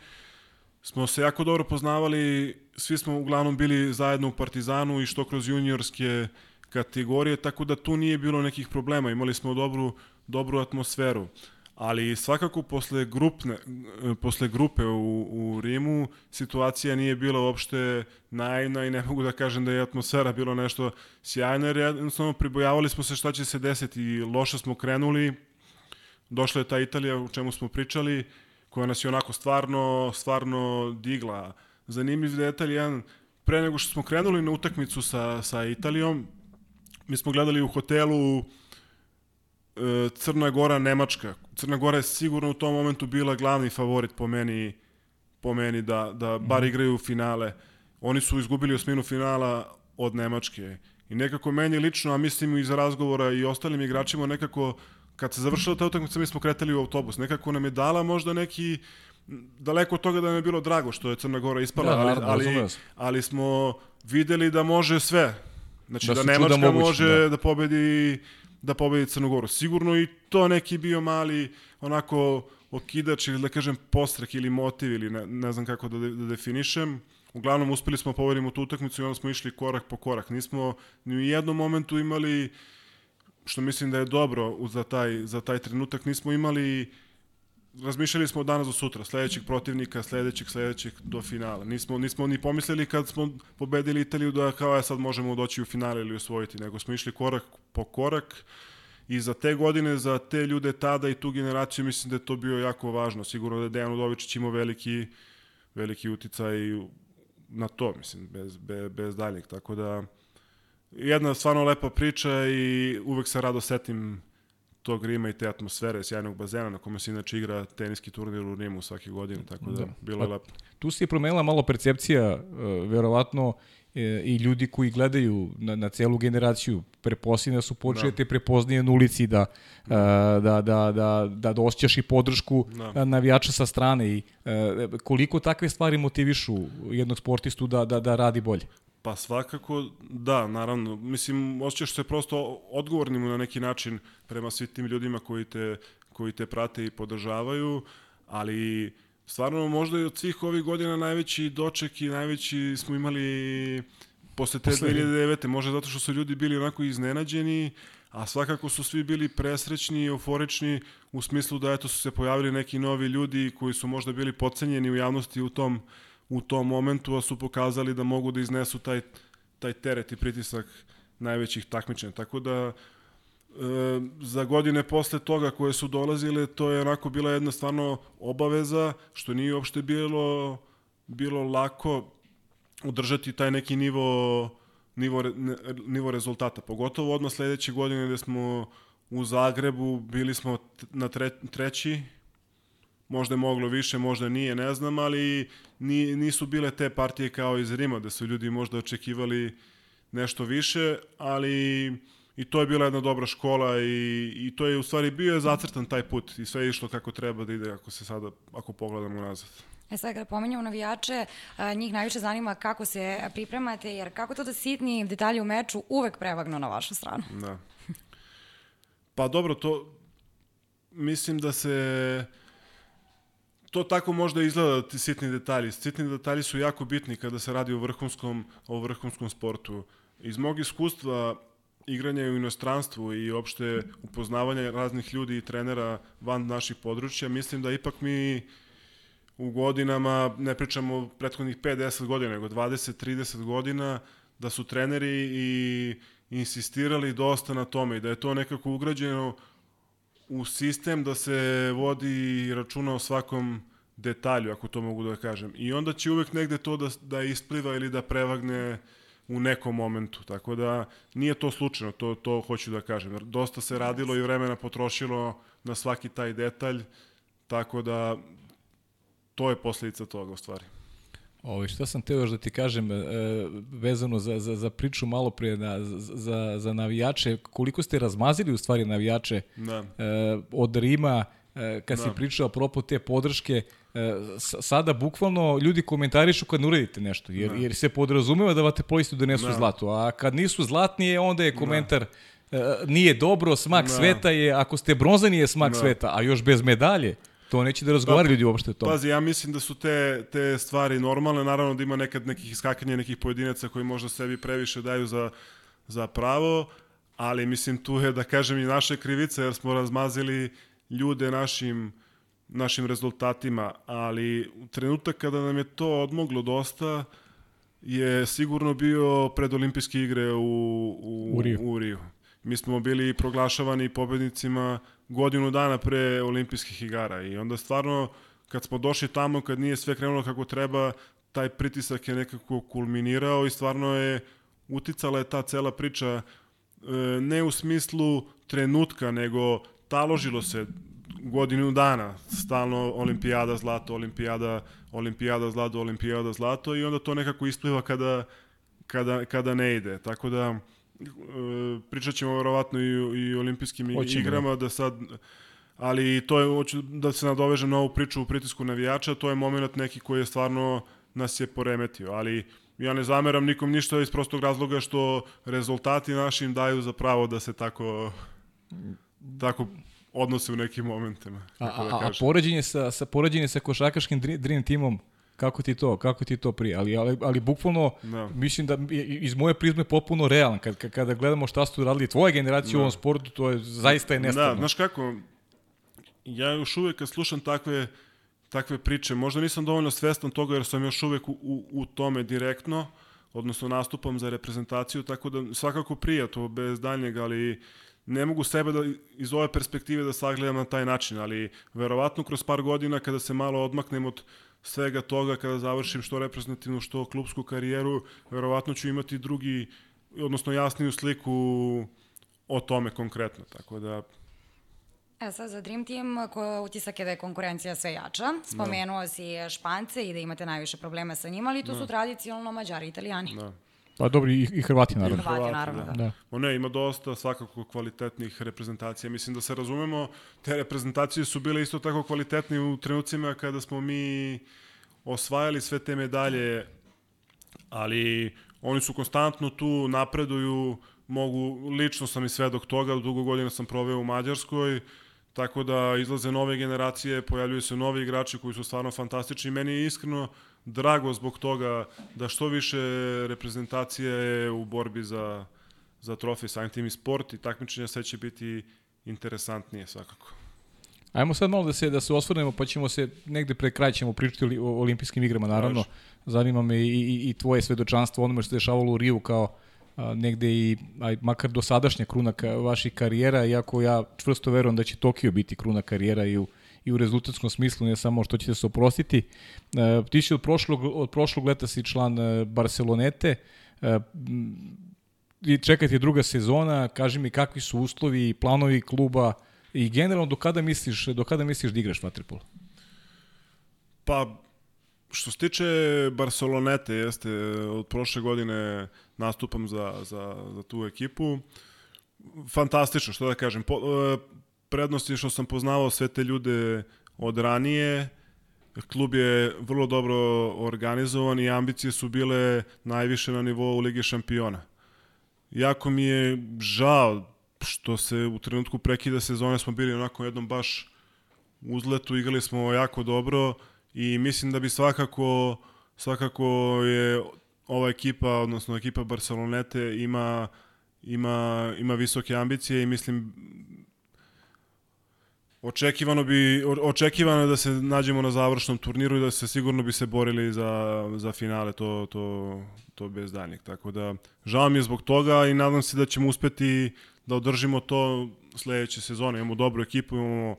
smo se jako dobro poznavali, svi smo uglavnom bili zajedno u Partizanu i što kroz juniorske kategorije, tako da tu nije bilo nekih problema, imali smo dobru, dobru atmosferu ali svakako posle, grupne, posle grupe u, u Rimu situacija nije bila uopšte naivna i ne mogu da kažem da je atmosfera bilo nešto sjajno, jer jednostavno pribojavali smo se šta će se desiti i loše smo krenuli, došla je ta Italija u čemu smo pričali, koja nas je onako stvarno, stvarno digla. Zanimljiv detalj, jedan, pre nego što smo krenuli na utakmicu sa, sa Italijom, mi smo gledali u hotelu E, Crna Gora, Nemačka. Crna Gora je sigurno u tom momentu bila glavni favorit po meni, po meni da, da bar mhm. igraju finale. Oni su izgubili osminu finala od Nemačke. I nekako meni lično, a mislim i za razgovora i ostalim igračima, nekako kad se završila ta utakmica mi smo kretali u autobus. Nekako nam je dala možda neki daleko od toga da nam je bilo drago što je Crna Gora ispala, da, ali, ali, ali smo videli da može sve. Znači da, da Nemačka mogući, može da. da pobedi da pobedi Crnogoru. Sigurno i to neki bio mali onako okidač ili da kažem postrek ili motiv ili ne, ne znam kako da, de, da definišem. Uglavnom uspeli smo da povedimo tu utakmicu i onda smo išli korak po korak. Nismo ni u jednom momentu imali što mislim da je dobro za taj, za taj trenutak, nismo imali razmišljali smo danas do sutra, sledećeg protivnika, sledećeg, sledećeg do finala. Nismo, nismo ni pomislili kad smo pobedili Italiju da kao je sad možemo doći u finale ili osvojiti, nego smo išli korak po korak i za te godine, za te ljude tada i tu generaciju mislim da je to bio jako važno. Sigurno da je Dejan Udovičić imao veliki, veliki uticaj na to, mislim, bez, bez, bez daljeg. Tako da, jedna stvarno lepa priča i uvek se rado setim tog Rima i te atmosfere, sjajnog bazena na kome se inače igra teniski turnir u Rimu svake godine, tako da, da. bilo je pa, lepo. Tu se je promenila malo percepcija, uh, verovatno, e, i ljudi koji gledaju na, na celu generaciju preposljedno da su počeli da. te prepoznaje na ulici da, da, da, da, da, da, da osjećaš i podršku da. navijača sa strane i koliko takve stvari motivišu jednog sportistu da, da, da radi bolje? Pa svakako da, naravno. Mislim, osjećaš se prosto odgovornim na neki način prema svim tim ljudima koji te, koji te prate i podržavaju, ali stvarno možda i od svih ovih godina najveći doček i najveći smo imali posle te 2009. Možda zato što su ljudi bili onako iznenađeni, a svakako su svi bili presrećni i euforični u smislu da eto su se pojavili neki novi ljudi koji su možda bili pocenjeni u javnosti u tom u tom momentu, a su pokazali da mogu da iznesu taj, taj teret i pritisak najvećih takmičenja. Tako da, e, za godine posle toga koje su dolazile, to je onako bila jedna stvarno obaveza, što nije uopšte bilo, bilo lako udržati taj neki nivo, nivo, nivo rezultata. Pogotovo odmah sledeće godine gde smo u Zagrebu, bili smo na tre, treći, možda je moglo više, možda nije, ne znam, ali ni, nisu bile te partije kao iz Rima, da su ljudi možda očekivali nešto više, ali i to je bila jedna dobra škola i, i to je u stvari bio je zacrtan taj put i sve je išlo kako treba da ide ako se sada, ako pogledamo nazad. E sad kada pomenjamo navijače, njih najviše zanima kako se pripremate, jer kako to da sitni detalji u meču uvek prevagnu na vašu stranu? Da. Pa dobro, to mislim da se to tako možda izgleda ti sitni detalji. Sitni detalji su jako bitni kada se radi o vrhunskom, o vrhunskom sportu. Iz mog iskustva igranja u inostranstvu i opšte upoznavanja raznih ljudi i trenera van naših područja, mislim da ipak mi u godinama, ne pričamo prethodnih 5-10 godina, nego 20-30 godina, da su treneri i insistirali dosta na tome i da je to nekako ugrađeno u sistem da se vodi računa o svakom detalju, ako to mogu da kažem. I onda će uvek negde to da, da ispliva ili da prevagne u nekom momentu. Tako da nije to slučajno, to, to hoću da kažem. Dosta se radilo i vremena potrošilo na svaki taj detalj, tako da to je posledica toga u stvari. Ovo, šta sam teo još da ti kažem, e, vezano za, za, za priču malo prije na, za, za navijače, koliko ste razmazili u stvari navijače da. e, od Rima, e, kad da. si pričao apropo te podrške, e, sada bukvalno ljudi komentarišu kad ne uradite nešto, jer, da. jer se podrazumeva da vate polistu donesu da. zlato, a kad nisu zlatni, onda je komentar da. e, nije dobro, smak da. sveta je, ako ste bronzani je smak da. sveta, a još bez medalje, To neće da razgovaraju pa, ljudi uopšte to. Pazi, ja mislim da su te, te stvari normalne, naravno da ima nekad nekih iskakanja nekih pojedinaca koji možda sebi previše daju za, za pravo, ali mislim tu je da kažem i naše krivice jer smo razmazili ljude našim našim rezultatima, ali u trenutak kada nam je to odmoglo dosta je sigurno bio pred olimpijske igre u, u, u Riju. U Riju. Mi smo bili proglašavani pobednicima godinu dana pre olimpijskih igara i onda stvarno kad smo došli tamo, kad nije sve krenulo kako treba, taj pritisak je nekako kulminirao i stvarno je uticala je ta cela priča e, ne u smislu trenutka, nego taložilo se godinu dana, stalno olimpijada zlato, olimpijada, olimpijada zlato, olimpijada zlato i onda to nekako ispliva kada, kada, kada ne ide. Tako da pričat ćemo verovatno i, i olimpijskim Hoćemo. igrama, da sad ali to je, hoću da se nadovežem na ovu priču u pritisku navijača, to je moment neki koji je stvarno nas je poremetio, ali ja ne zameram nikom ništa iz prostog razloga što rezultati našim daju za pravo da se tako tako odnose u nekim momentima. A, a, da a poređenje sa, sa, poređenje sa košakaškim Dream Teamom kako ti to, kako ti to prije, ali, ali, ali bukvalno no. Da. mislim da iz moje prizme popuno realan, kad, kada gledamo šta su radili tvoje generacije no. u ovom da. sportu, to je zaista je nestvarno. Da, znaš kako, ja još uvek kad slušam takve, takve priče, možda nisam dovoljno svestan toga jer sam još uvek u, u, u tome direktno, odnosno nastupam za reprezentaciju, tako da svakako prija to bez daljnjeg, ali ne mogu sebe da iz ove perspektive da sagledam na taj način, ali verovatno kroz par godina kada se malo odmaknem od svega toga, kada završim što reprezentativnu, što klubsku karijeru, verovatno ću imati drugi, odnosno jasniju sliku o tome konkretno, tako da E sad za Dream Team, ko utisak je da je konkurencija sve jača. Spomenuo da. si Špance i da imate najviše problema sa njima, ali tu da. su tradicionalno Mađari i Italijani. Da. Pa dobro, i, i Hrvati naravno. I Hrvati, naravno, da. da. da. ne, ima dosta svakako kvalitetnih reprezentacija. Mislim da se razumemo, te reprezentacije su bile isto tako kvalitetne u trenucima kada smo mi osvajali sve te medalje, ali oni su konstantno tu, napreduju, mogu, lično sam i svedok toga, dugo godina sam proveo u Mađarskoj, tako da izlaze nove generacije, pojavljuju se novi igrači koji su stvarno fantastični. Meni je iskreno drago zbog toga da što više reprezentacije je u borbi za, za trofej, samim tim i sport i takmičenja sve će biti interesantnije svakako. Ajmo sad malo da se da se osvrnemo, pa ćemo se negde pred kraj ćemo pričati o olimpijskim igrama, naravno. Zanima me i, i, i tvoje svedočanstvo onome što se dešavalo u Riju kao a, negde i aj, makar do sadašnja kruna ka, vaših karijera, iako ja čvrsto verujem da će Tokio biti kruna karijera i u, i u rezultatskom smislu, ne samo što ćete se oprostiti. E, ti si od prošlog, od prošlog leta si član e, Barcelonete, e, i čekati druga sezona, kaži mi kakvi su uslovi i planovi kluba i generalno do kada misliš, do kada misliš da igraš vaterpol? Pa što se tiče Barcelonete, jeste od prošle godine nastupam za, za, za tu ekipu. Fantastično, što da kažem. Po, prednost je što sam poznavao sve te ljude od ranije, klub je vrlo dobro organizovan i ambicije su bile najviše na nivou Lige šampiona. Jako mi je žao što se u trenutku prekida sezone smo bili onako jednom baš uzletu, igrali smo jako dobro i mislim da bi svakako svakako je ova ekipa, odnosno ekipa Barcelonete ima ima, ima visoke ambicije i mislim Očekivano bi očekivano je da se nađemo na završnom turniru i da se sigurno bi se borili za, za finale to to to bez daljnjeg. Tako da žao mi je zbog toga i nadam se da ćemo uspeti da održimo to sledeće sezone. Imamo dobru ekipu, imamo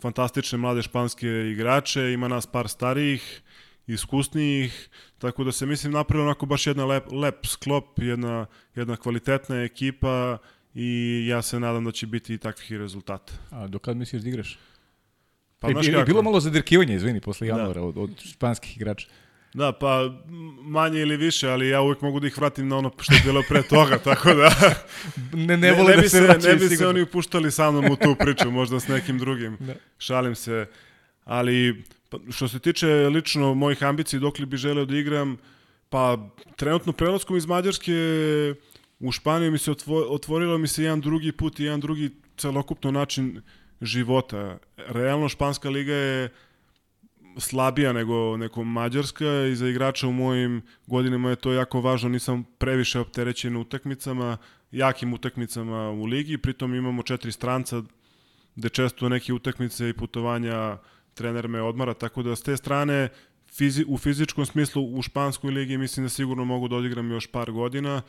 fantastične mlade španske igrače, ima nas par starijih, iskusnijih, tako da se mislim napravio onako baš jedna lep, lep sklop, jedna, jedna kvalitetna ekipa i ja se nadam da će biti i takvih rezultata. A do kad misliš da igraš? Pa, e, je, bilo malo zadirkivanja, izvini, posle da. januara da. od, od španskih igrača. Da, pa manje ili više, ali ja uvek mogu da ih vratim na ono što je bilo pre toga, tako da... ne, ne vole ne, ne da se, vraćaju Ne bi sigurno. se oni upuštali sa mnom u tu priču, možda s nekim drugim. Da. Šalim se. Ali pa, što se tiče lično mojih ambicija, dok li bi želeo da igram, pa trenutno prelaskom iz Mađarske u Španiju mi se otvorilo mi se jedan drugi put i jedan drugi celokupno način života. Realno Španska liga je slabija nego, neko Mađarska i za igrača u mojim godinama je to jako važno, nisam previše opterećen utakmicama, jakim utakmicama u ligi, pritom imamo četiri stranca gde često neke utakmice i putovanja trener me odmara, tako da s te strane fizi, u fizičkom smislu u španskoj ligi mislim da sigurno mogu da odigram još par godina,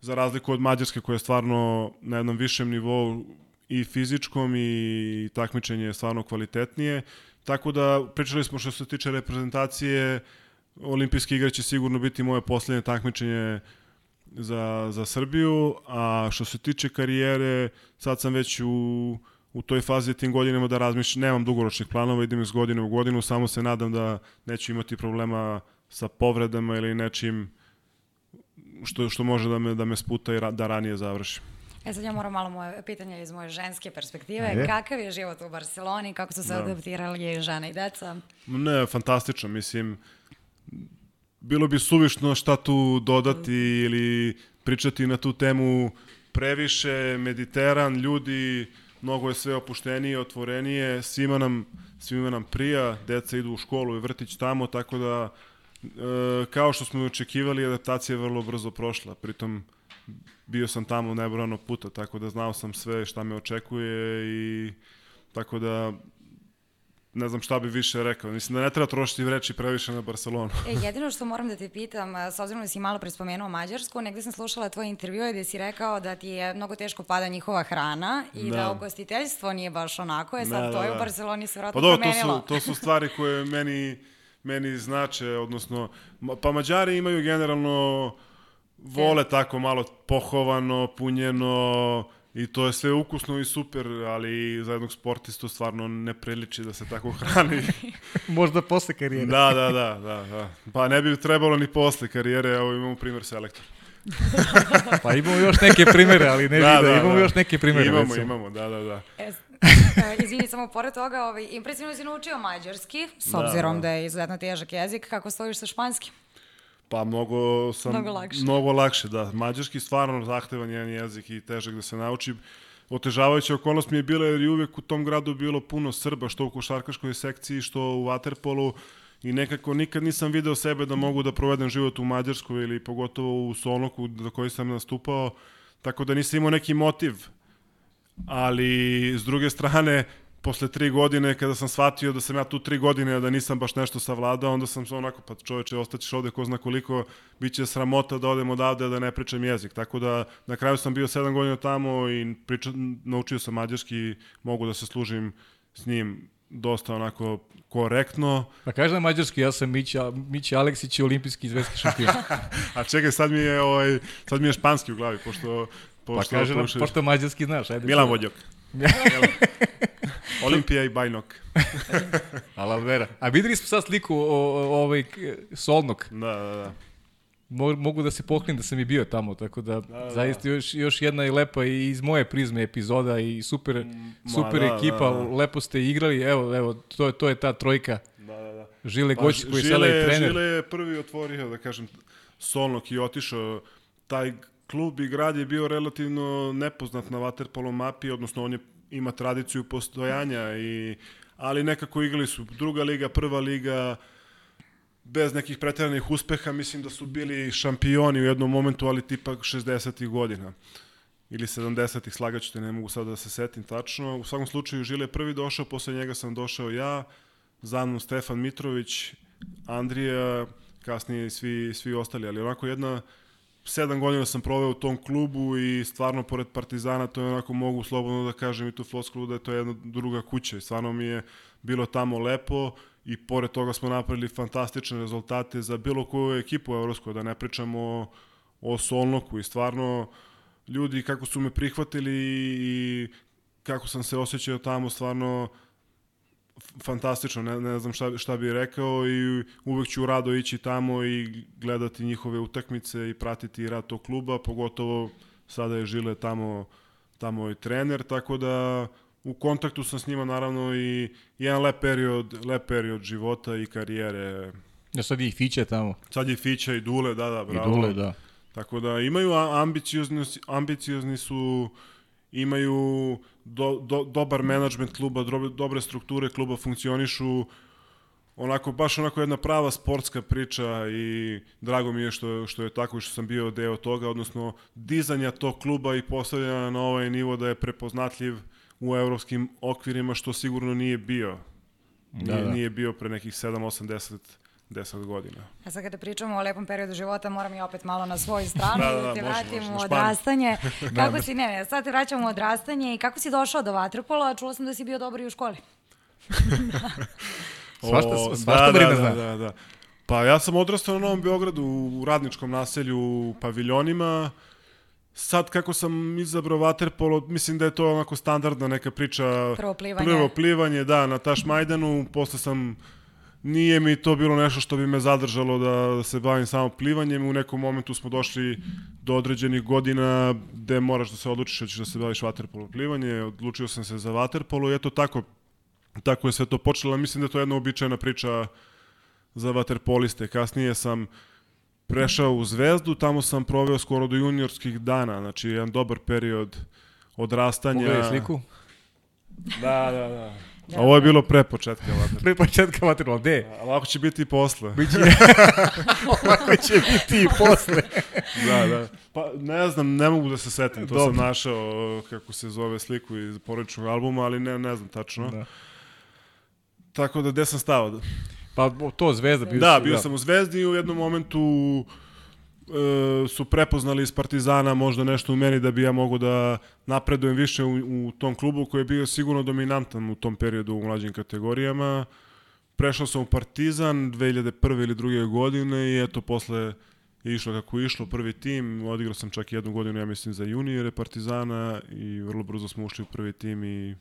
za razliku od Mađarske koja je stvarno na jednom višem nivou i fizičkom i takmičenje je stvarno kvalitetnije. Tako da pričali smo što se tiče reprezentacije, olimpijske igre će sigurno biti moje poslednje takmičenje za, za Srbiju, a što se tiče karijere, sad sam već u, u toj fazi tim godinama da razmišljam, nemam dugoročnih planova, idem iz godine u godinu, samo se nadam da neću imati problema sa povredama ili nečim što, što može da me, da me sputa i ra, da ranije završim. E sad ja moram malo moje pitanje iz moje ženske perspektive. Ajde. Kakav je život u Barceloni? Kako su se da. adaptirali žena i deca? Ne, fantastično. Mislim, bilo bi suvišno šta tu dodati mm. ili pričati na tu temu previše. Mediteran, ljudi, mnogo je sve opuštenije, otvorenije. Svima nam, svima nam prija, deca idu u školu i vrtić tamo, tako da kao što smo očekivali, adaptacija je vrlo brzo prošla. Pritom, bio sam tamo nebrano puta, tako da znao sam sve šta me očekuje i tako da ne znam šta bi više rekao. Mislim da ne treba trošiti reči previše na Barcelonu. E, jedino što moram da te pitam, s obzirom da si malo prespomenuo Mađarsku, negde sam slušala tvoj intervju gde si rekao da ti je mnogo teško pada njihova hrana i da, Da. ugostiteljstvo nije baš onako, je sad Da, to da, je u da. Barceloni se Pa vratno dobro, to promenilo. su, to su stvari koje meni, meni znače, odnosno, pa Mađari imaju generalno, vole tako malo pohovano, punjeno, i to je sve ukusno i super, ali za jednog sportistu stvarno ne priliči da se tako hrani. Možda posle karijere. da, da, da, da, da. Pa ne bi trebalo ni posle karijere, evo imamo primjer selektor. Pa imamo još neke primere, ali ne Da, vide. da, imamo da. još neke primere. Imamo, recimo. imamo, da, da, da. E, e, izvini, samo pored toga, ovaj, impresivno si naučio mađarski, s Da, obzirom da. da, je izuzetno težak jezik, kako stojiš sa španskim? Pa mnogo sam Mnogo lakše. mnogo lakše, da. Mađarski stvarno zahtevan jedan jezik i težak da se nauči. Otežavajuća okolnost mi je bila jer je uvek u tom gradu bilo puno Srba, što u košarkaškoj sekciji, što u Waterpolu i nekako nikad nisam video sebe da mogu da provedem život u Mađarskoj ili pogotovo u Solnoku za koji sam nastupao, tako da nisam imao neki motiv. Ali, s druge strane, posle tri godine, kada sam shvatio da sam ja tu tri godine, da nisam baš nešto savladao, onda sam se onako, pa čoveče, ostaćeš ovde ko zna koliko, bit će sramota da odem odavde da ne pričam jezik. Tako da, na kraju sam bio sedam godina tamo i priča, naučio sam mađarski, mogu da se služim s njim dosta onako korektno. Pa kaže na mađarski, ja sam Mića, Mića Aleksić i olimpijski izvetski šampion. A čekaj, sad mi je, ovaj, sad mi je španski u glavi, pošto... Pa pošto kaže nam, pošto- pošto mađarski znaš. Ajde, Milan. Vodjok. Olimpija i Bajnok. Alavera. A videli smo sad sliku o, o, ovaj Solnog. Da, da, da. Mo, mogu da se pohvalim da sam i bio tamo, tako da, da zaista još, još jedna i lepa i iz moje prizme epizoda i super, super da, ekipa, da, da. lepo ste igrali, evo, evo, to, je- to je ta trojka. Da, da, da. Žile Pa, Goć koji je sada Žile, i trener. Žile je prvi otvorio, da kažem, Solnok i otišao. Taj klub i grad je bio relativno nepoznat na Waterpolo mapi, odnosno on je, ima tradiciju postojanja, i, ali nekako igrali su druga liga, prva liga, bez nekih pretjeranih uspeha, mislim da su bili šampioni u jednom momentu, ali tipa 60. godina ili 70-ih, slagaću te, ne mogu sad da se setim tačno. U svakom slučaju, Žile je prvi došao, posle njega sam došao ja, za mnom Stefan Mitrović, Andrija, kasnije svi, svi ostali, ali onako jedna sedam godina sam proveo u tom klubu i stvarno pored Partizana to je onako mogu slobodno da kažem i tu floskulu da je to jedna druga kuća i stvarno mi je bilo tamo lepo i pored toga smo napravili fantastične rezultate za bilo koju ekipu evropsku, da ne pričamo o, o Solnoku. I stvarno ljudi kako su me prihvatili i kako sam se osjećao tamo stvarno fantastično, ne, ne znam šta, šta bih rekao i uvek ću rado ići tamo i gledati njihove utakmice i pratiti rad tog kluba, pogotovo sada je Žile tamo, tamo i trener, tako da u kontaktu sam s njima naravno i jedan lep period, lep period života i karijere. Ja sad je i Fića tamo. Sad je Fića i Dule, da, da, bravo. I Dule, da. Tako da imaju ambiciozni, ambiciozni su, imaju do, do, dobar menadžment kluba, dobre, dobre strukture kluba funkcionišu, onako, baš onako jedna prava sportska priča i drago mi je što, što je tako i što sam bio deo toga, odnosno dizanja tog kluba i postavljanja na ovaj nivo da je prepoznatljiv u evropskim okvirima, što sigurno nije bio. Da, Nije, da. nije bio pre nekih 7, 8, 10, 10 godina. A sad kada pričamo o lepom periodu života, moram i opet malo na svoju stranu Da, da, da, da, da, te može, vratim može, u odrastanje. kako si, ne, ne, sad te vraćamo u odrastanje i kako si došao do vaterpola, čula sam da si bio dobar i u školi. Svašta, O, svašta da, Marina da, zna. da, da, da. Pa ja sam odrastao na Novom Beogradu u radničkom naselju u paviljonima. Sad kako sam izabrao vaterpolo, mislim da je to onako standardna neka priča. Prvo plivanje. Prvo plivanje, da, na Taš Majdanu. Posle sam, nije mi to bilo nešto što bi me zadržalo da, se bavim samo plivanjem. U nekom momentu smo došli do određenih godina gde moraš da se odlučiš da ćeš da se baviš vaterpolo plivanje. Odlučio sam se za vaterpolo i eto tako, tako je sve to počelo. Mislim da je to jedna običajna priča za vaterpoliste. Kasnije sam prešao u Zvezdu, tamo sam proveo skoro do juniorskih dana, znači jedan dobar period odrastanja. Pogledaj sliku. Da, da, da. A ovo je bilo pre početka vaterpola. Pre početka vaterpola, gde? Ovako će biti i posle. Biće... Ovako će biti i posle. da, da. Pa ne znam, ne mogu da se setim, to Dobro. sam našao kako se zove sliku iz porodičnog albuma, ali ne, ne znam tačno. Da. tako da gde sam stao? Pa to Zvezda. Bio da, si, bio sam u Zvezdi i u jednom momentu e, su prepoznali iz Partizana možda nešto u meni da bi ja mogo da napredujem više u, u tom klubu koji je bio sigurno dominantan u tom periodu u mlađim kategorijama. Prešao sam u Partizan 2001. ili druge godine i eto posle je išlo kako je išlo prvi tim, odigrao sam čak jednu godinu, ja mislim, za juniore Partizana i vrlo brzo smo ušli u prvi tim i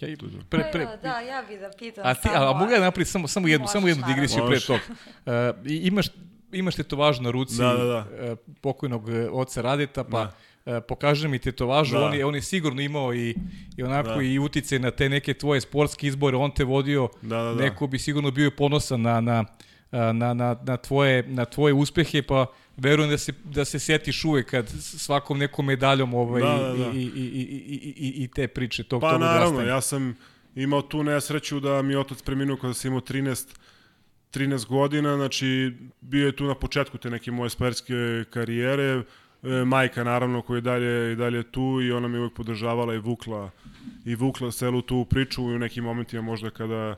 Ja, pre, pre, Pa da, ja bih da pitam a, ti, a, a mogu ja napraviti samo, samo jednu, Možeš, samo jednu digresiju pre Možeš. tog. Uh, imaš, imaš tetovažu na ruci Da, da, da. uh, pokojnog uh, oca Radeta, pa Da. uh, pokaže mi tetovažu, Da. on, je, on je sigurno imao i, i onako Da. i utice na te neke tvoje sportske izbore, on te vodio, Da, da, da. neko bi sigurno bio ponosan na, na, na, na, na, tvoje, na tvoje uspehe, pa verujem da se, da se setiš uvek kad svakom nekom medaljom ovaj, Da, da, da. I, i, i, i, i, i te priče tog, Pa tog naravno, odrastanja. ja sam imao tu nesreću da mi otac preminuo kada sam imao 13 13 godina, znači bio je tu na početku te neke moje spajerske karijere, e, majka naravno koja je dalje, i dalje tu i ona me uvek podržavala i vukla i vukla celu tu priču i u nekim momentima možda kada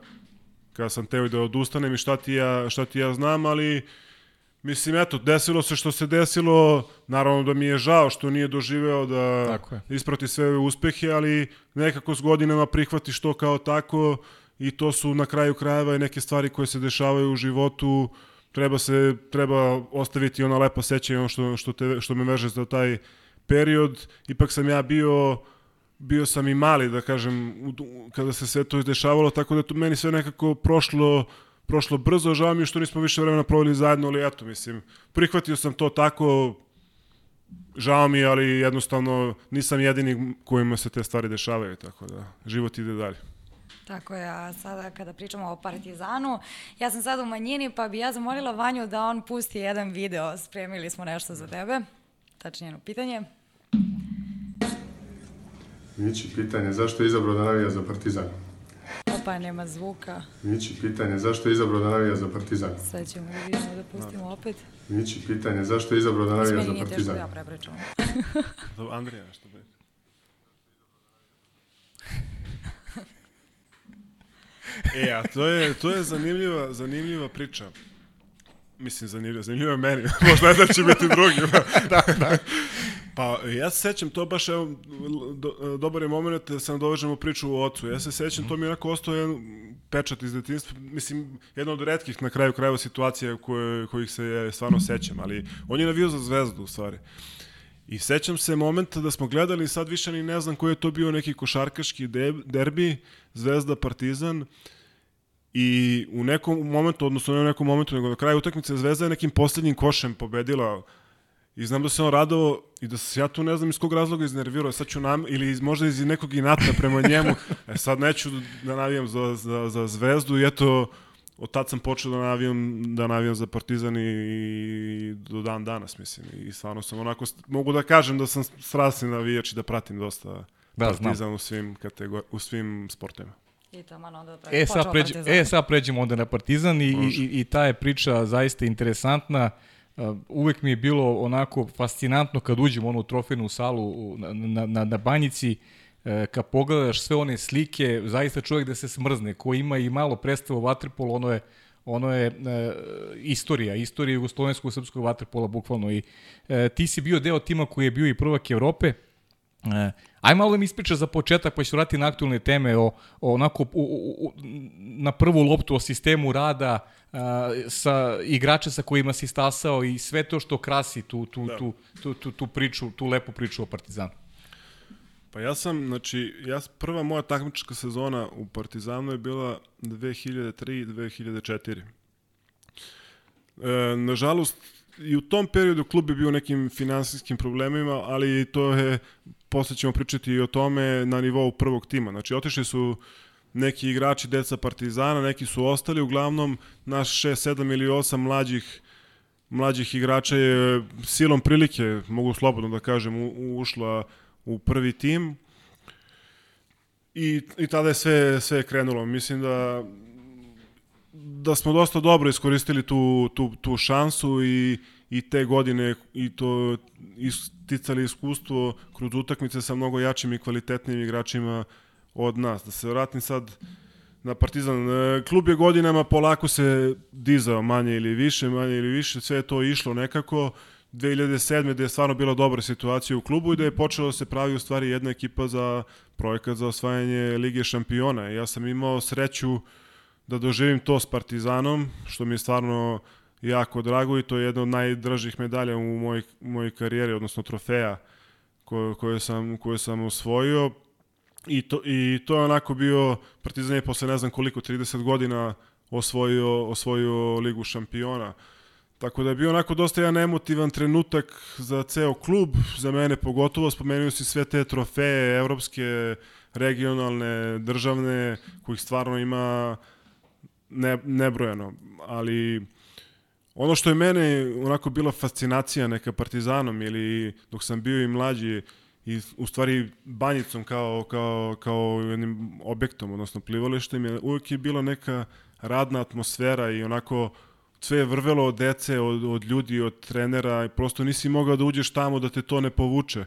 kada sam teo da odustanem i šta ti ja, šta ti ja znam, ali mislim eto, desilo se što se desilo, naravno da mi je žao što nije doživeo da isprati sve ove uspehe, ali nekako s godinama prihvatiš to kao tako i to su na kraju krajeva i neke stvari koje se dešavaju u životu, treba se treba ostaviti ona lepa sećanja ono što što te što me veže za taj period. Ipak sam ja bio bio sam i mali da kažem kada se sve to izdešavalo tako da to meni sve nekako prošlo prošlo brzo, žao mi je što nismo više vremena proveli zajedno, ali eto, mislim, prihvatio sam to tako, žao mi je, ali jednostavno nisam jedini kojima se te stvari dešavaju, tako da život ide dalje. Tako je, a sada kada pričamo o Partizanu, ja sam sada u manjini, pa bi ja zamolila Vanju da on pusti jedan video, spremili smo nešto za tebe, tačnije jedno pitanje. Mići, pitanje zašto je izabrao da navija za Partizan? Opa, nema zvuka, Mići, pitanje zašto je izabrao da navija za Partizan? sad ćemo da vidimo da pustimo opet. Mići, pitanje zašto je izabrao da navija Meni za nije teško Partizan? da ja prepričam. Da, Andrija nešto bi. E, a to je, to je zanimljiva, zanimljiva priča. Mislim, zanimljiva, zanimljiva je meni. Možda ne da će biti drugima. da, da. Pa, ja se sećam, to baš, evo, do, dobar je moment da sam dovežemo priču o ocu. Ja se sećam, to mi je onako ostao jedan pečat iz detinstva. Mislim, jedna od redkih na kraju krajeva situacija koje, kojih se ja stvarno sećam, ali on je navio za zvezdu, u stvari. I sećam se momenta da smo gledali, sad više ni ne znam koji je to bio neki košarkaški derbi, Zvezda Partizan, i u nekom momentu, odnosno ne u nekom momentu, nego na kraju utakmice Zvezda je nekim poslednjim košem pobedila. I znam da se on radovao i da se ja tu ne znam iz kog razloga iznervirao, sad ću nam, ili iz, možda iz nekog inata prema njemu, e sad neću da navijam za, za, za Zvezdu i eto, od tad sam počeo da navijam, da navijam za Partizan i, i do dan danas, mislim. I stvarno sam onako, mogu da kažem da sam strasni navijač i da pratim dosta Da, znam. Partizan u svim, kategor, u svim sportovima. I tamo onda da E sad, pređe, e, sad pređemo onda na Partizan i, i, i ta je priča zaista interesantna. Uh, uvek mi je bilo onako fascinantno kad uđem u onu trofejnu salu u- na, na, na, na banjici, uh, kad pogledaš sve one slike, zaista čovjek da se smrzne, ko ima i malo predstavu vaterpolu, ono je ono je e, istorija, istorija jugoslovenskog srpskog vaterpola bukvalno i e, ti si bio deo tima koji je bio i prvak Evrope, E, aj malo mi ispriča za početak, pa ću vrati na aktualne teme o, o onako u, u, na prvu loptu o sistemu rada a, sa igrača sa kojima si stasao i sve to što krasi tu, tu, Da. tu, tu, tu, tu priču, tu lepu priču o Partizanu. Pa ja sam, znači, ja, prva moja takmička sezona u Partizanu je bila 2003-2004. E, nažalost, i u tom periodu klub je bio u nekim finansijskim problemima, ali to je, posle ćemo pričati i o tome na nivou prvog tima. Znači, otišli su neki igrači deca Partizana, neki su ostali, uglavnom naš 6, 7 ili 8 mlađih mlađih igrača je silom prilike, mogu slobodno da kažem, ušla u prvi tim. I, I tada je sve, sve krenulo. Mislim da da smo dosta dobro iskoristili tu, tu, tu šansu i, i te godine i to isticali iskustvo kroz utakmice sa mnogo jačim i kvalitetnim igračima od nas. Da se vratim sad na Partizan. E, klub je godinama polako se dizao manje ili više, manje ili više, sve je to išlo nekako. 2007. gde je stvarno bila dobra situacija u klubu i da je počelo da se pravi u stvari jedna ekipa za projekat za osvajanje Lige šampiona. Ja sam imao sreću da doživim to s Partizanom, što mi je stvarno jako drago i to je jedna od najdražih medalja u mojoj, u mojoj karijeri, odnosno trofeja koje, koje, sam, koje sam osvojio. I to, I to je onako bio, Partizan je posle ne znam koliko, 30 godina osvojio, osvojio Ligu šampiona. Tako da je bio onako dosta jedan emotivan trenutak za ceo klub, za mene pogotovo, spomenuo si sve te trofeje, evropske, regionalne, državne, kojih stvarno ima ne, nebrojeno, ali ono što je mene onako bila fascinacija neka partizanom ili dok sam bio i mlađi i u stvari banjicom kao, kao, kao jednim objektom, odnosno plivalištem, je uvijek je bila neka radna atmosfera i onako sve je vrvelo od dece, od, od ljudi, od trenera prosto nisi mogao da uđeš tamo da te to ne povuče.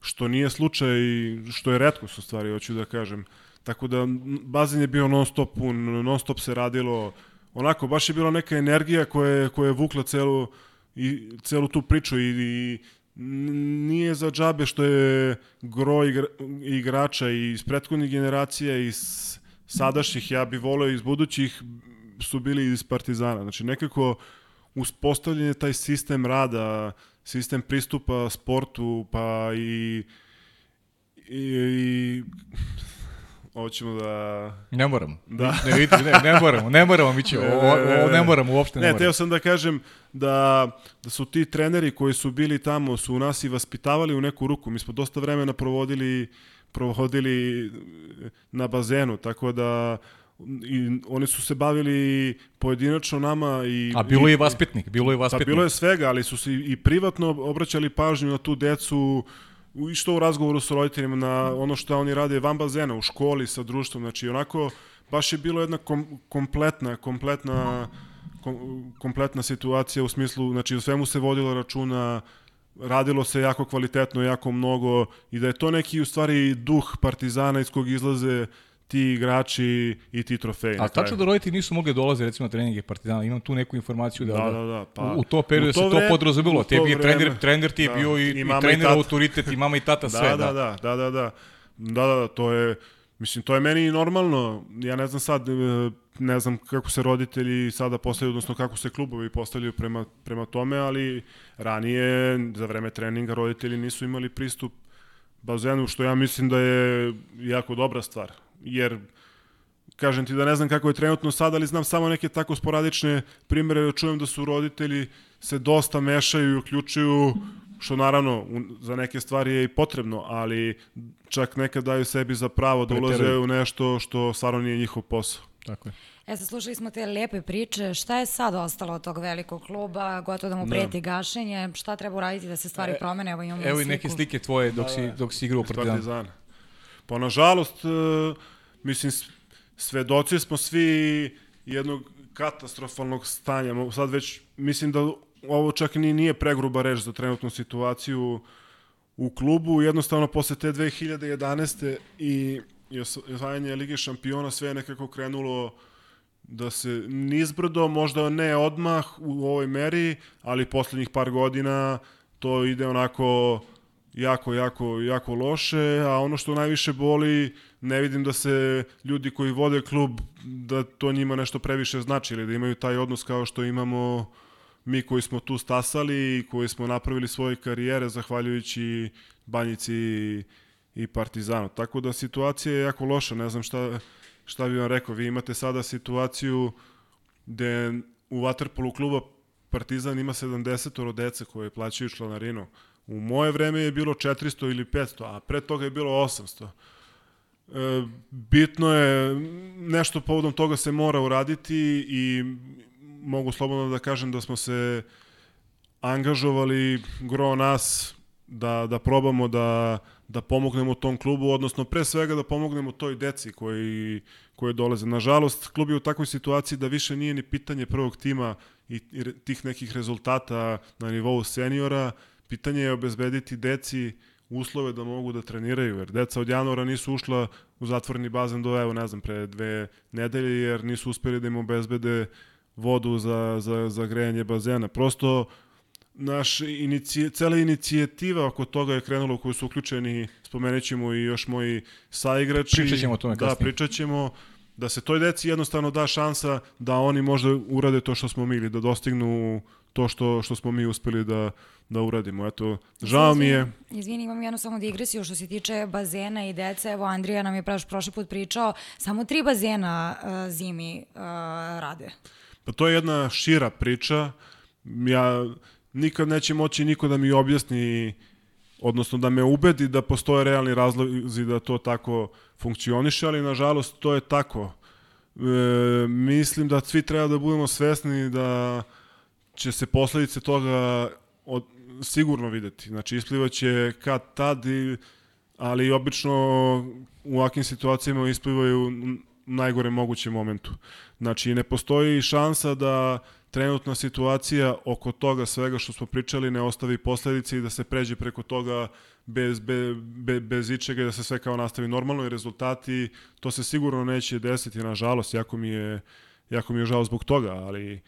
Što nije slučaj i što je redko su stvari, hoću da kažem. Tako da bazen je bio non stop pun, non stop se radilo, onako baš je bila neka energija koja je, koja je vukla celu, i, celu tu priču i, i nije za džabe što je gro igra, igrača iz prethodnih generacija iz sadašnjih, ja bih voleo iz budućih su bili iz Partizana. Znači nekako uspostavljen je taj sistem rada, sistem pristupa sportu, pa i, i, i Hoćemo da... Ne moramo. Da. Ne, vidite, ne, ne moramo, ne moramo, mi ćemo, o, o, ne moramo, uopšte ne, ne moramo. teo sam da kažem da, da su ti treneri koji su bili tamo, su nas i vaspitavali u neku ruku. Mi smo dosta vremena provodili, provodili na bazenu, tako da i oni su se bavili pojedinačno nama i A bilo je i vaspitnik, bilo je pa vaspitnik. Pa bilo je svega, ali su se i privatno obraćali pažnju na tu decu i što u razgovoru sa roditeljima na ono što oni rade van bazena, u školi, sa društvom, znači onako baš je bilo jedna kom, kompletna, kompletna kom, kompletna situacija u smislu, znači u svemu se vodilo računa, radilo se jako kvalitetno, jako mnogo i da je to neki u stvari duh Partizana iz kog izlaze ti igrači i ti trofeji. A tačno da roditelji nisu mogli dolaze recimo na treninge Partizana, imam tu neku informaciju da, da, da, da pa, u, u to periodu se to podrazumilo, tebi je trener, trener ti je da, bio i, i, i trener i autoritet i mama i tata sve. Da da, da, da, da, da, da, da, da, da, to je, mislim, to je meni normalno, ja ne znam sad, eh, ne znam kako se roditelji sada postavljaju, odnosno kako se klubovi postavljaju prema, prema tome, ali ranije, za vreme treninga, roditelji nisu imali pristup bazenu, što ja mislim da je jako dobra stvar jer kažem ti da ne znam kako je trenutno sad, ali znam samo neke tako sporadične primere da čujem da su roditelji se dosta mešaju i uključuju, što naravno za neke stvari je i potrebno, ali čak nekad daju sebi za pravo da ulaze u nešto što stvarno nije njihov posao. Tako je. E sad slušali smo te lepe priče, šta je sad ostalo od tog velikog kluba, gotovo da mu prijeti da. gašenje, šta treba uraditi da se stvari e, promene, evo imamo Evo i neke slike tvoje dok, da, si, dok si igrao u Partizan. Pa nažalost, e, mislim, svedoci smo svi jednog katastrofalnog stanja. Sad već, mislim da ovo čak ni nije pregruba reč za trenutnu situaciju u klubu. Jednostavno, posle te 2011. i osvajanje Lige šampiona sve je nekako krenulo da se nizbrdo, možda ne odmah u ovoj meri, ali poslednjih par godina to ide onako jako, jako, jako loše, a ono što najviše boli, ne vidim da se ljudi koji vode klub, da to njima nešto previše znači ili da imaju taj odnos kao što imamo mi koji smo tu stasali i koji smo napravili svoje karijere zahvaljujući Banjici i, Partizanu. Tako da situacija je jako loša, ne znam šta, šta bi vam rekao. Vi imate sada situaciju gde u Waterpolu kluba Partizan ima 70 dece koje plaćaju članarinu. U moje vreme je bilo 400 ili 500, a pre toga je bilo 800. E, bitno je, nešto povodom toga se mora uraditi i mogu slobodno da kažem da smo se angažovali gro nas da, da probamo da, da pomognemo tom klubu, odnosno pre svega da pomognemo toj deci koji, koje dolaze. Nažalost, klub je u takvoj situaciji da više nije ni pitanje prvog tima i, i tih nekih rezultata na nivou seniora, Pitanje je obezbediti deci uslove da mogu da treniraju, jer deca od januara nisu ušla u zatvoreni bazen do, evo, ne znam, pre dve nedelje, jer nisu uspeli da im obezbede vodu za, za, za grejanje bazena. Prosto, naš inicije, cela inicijativa oko toga je krenula u kojoj su uključeni, spomenut ćemo i još moji saigrači. Pričat ćemo o tome Da, kasnije. pričat ćemo da se toj deci jednostavno da šansa da oni možda urade to što smo mi ili da dostignu to što, što smo mi uspeli da, da uradimo. Eto, žao mi je. Izvini, imam jednu samo digresiju što se tiče bazena i dece. Evo, Andrija nam je praš, prošli put pričao, samo tri bazena uh, zimi uh, rade. Pa to je jedna šira priča. Ja nikad neće moći niko da mi objasni odnosno da me ubedi da postoje realni razlozi da to tako funkcioniše, ali nažalost to je tako. E, mislim da svi treba da budemo svesni da će se posledice toga od, sigurno videti. Znači, isplivaće kad tad, i, ali obično u ovakvim situacijama isplivaju najgore mogućem momentu. Znači, ne postoji šansa da trenutna situacija oko toga svega što smo pričali ne ostavi posledice i da se pređe preko toga bez, be, be, bez ičega i da se sve kao nastavi normalno i rezultati, to se sigurno neće desiti, nažalost, jako mi je, jako mi je žao zbog toga, ali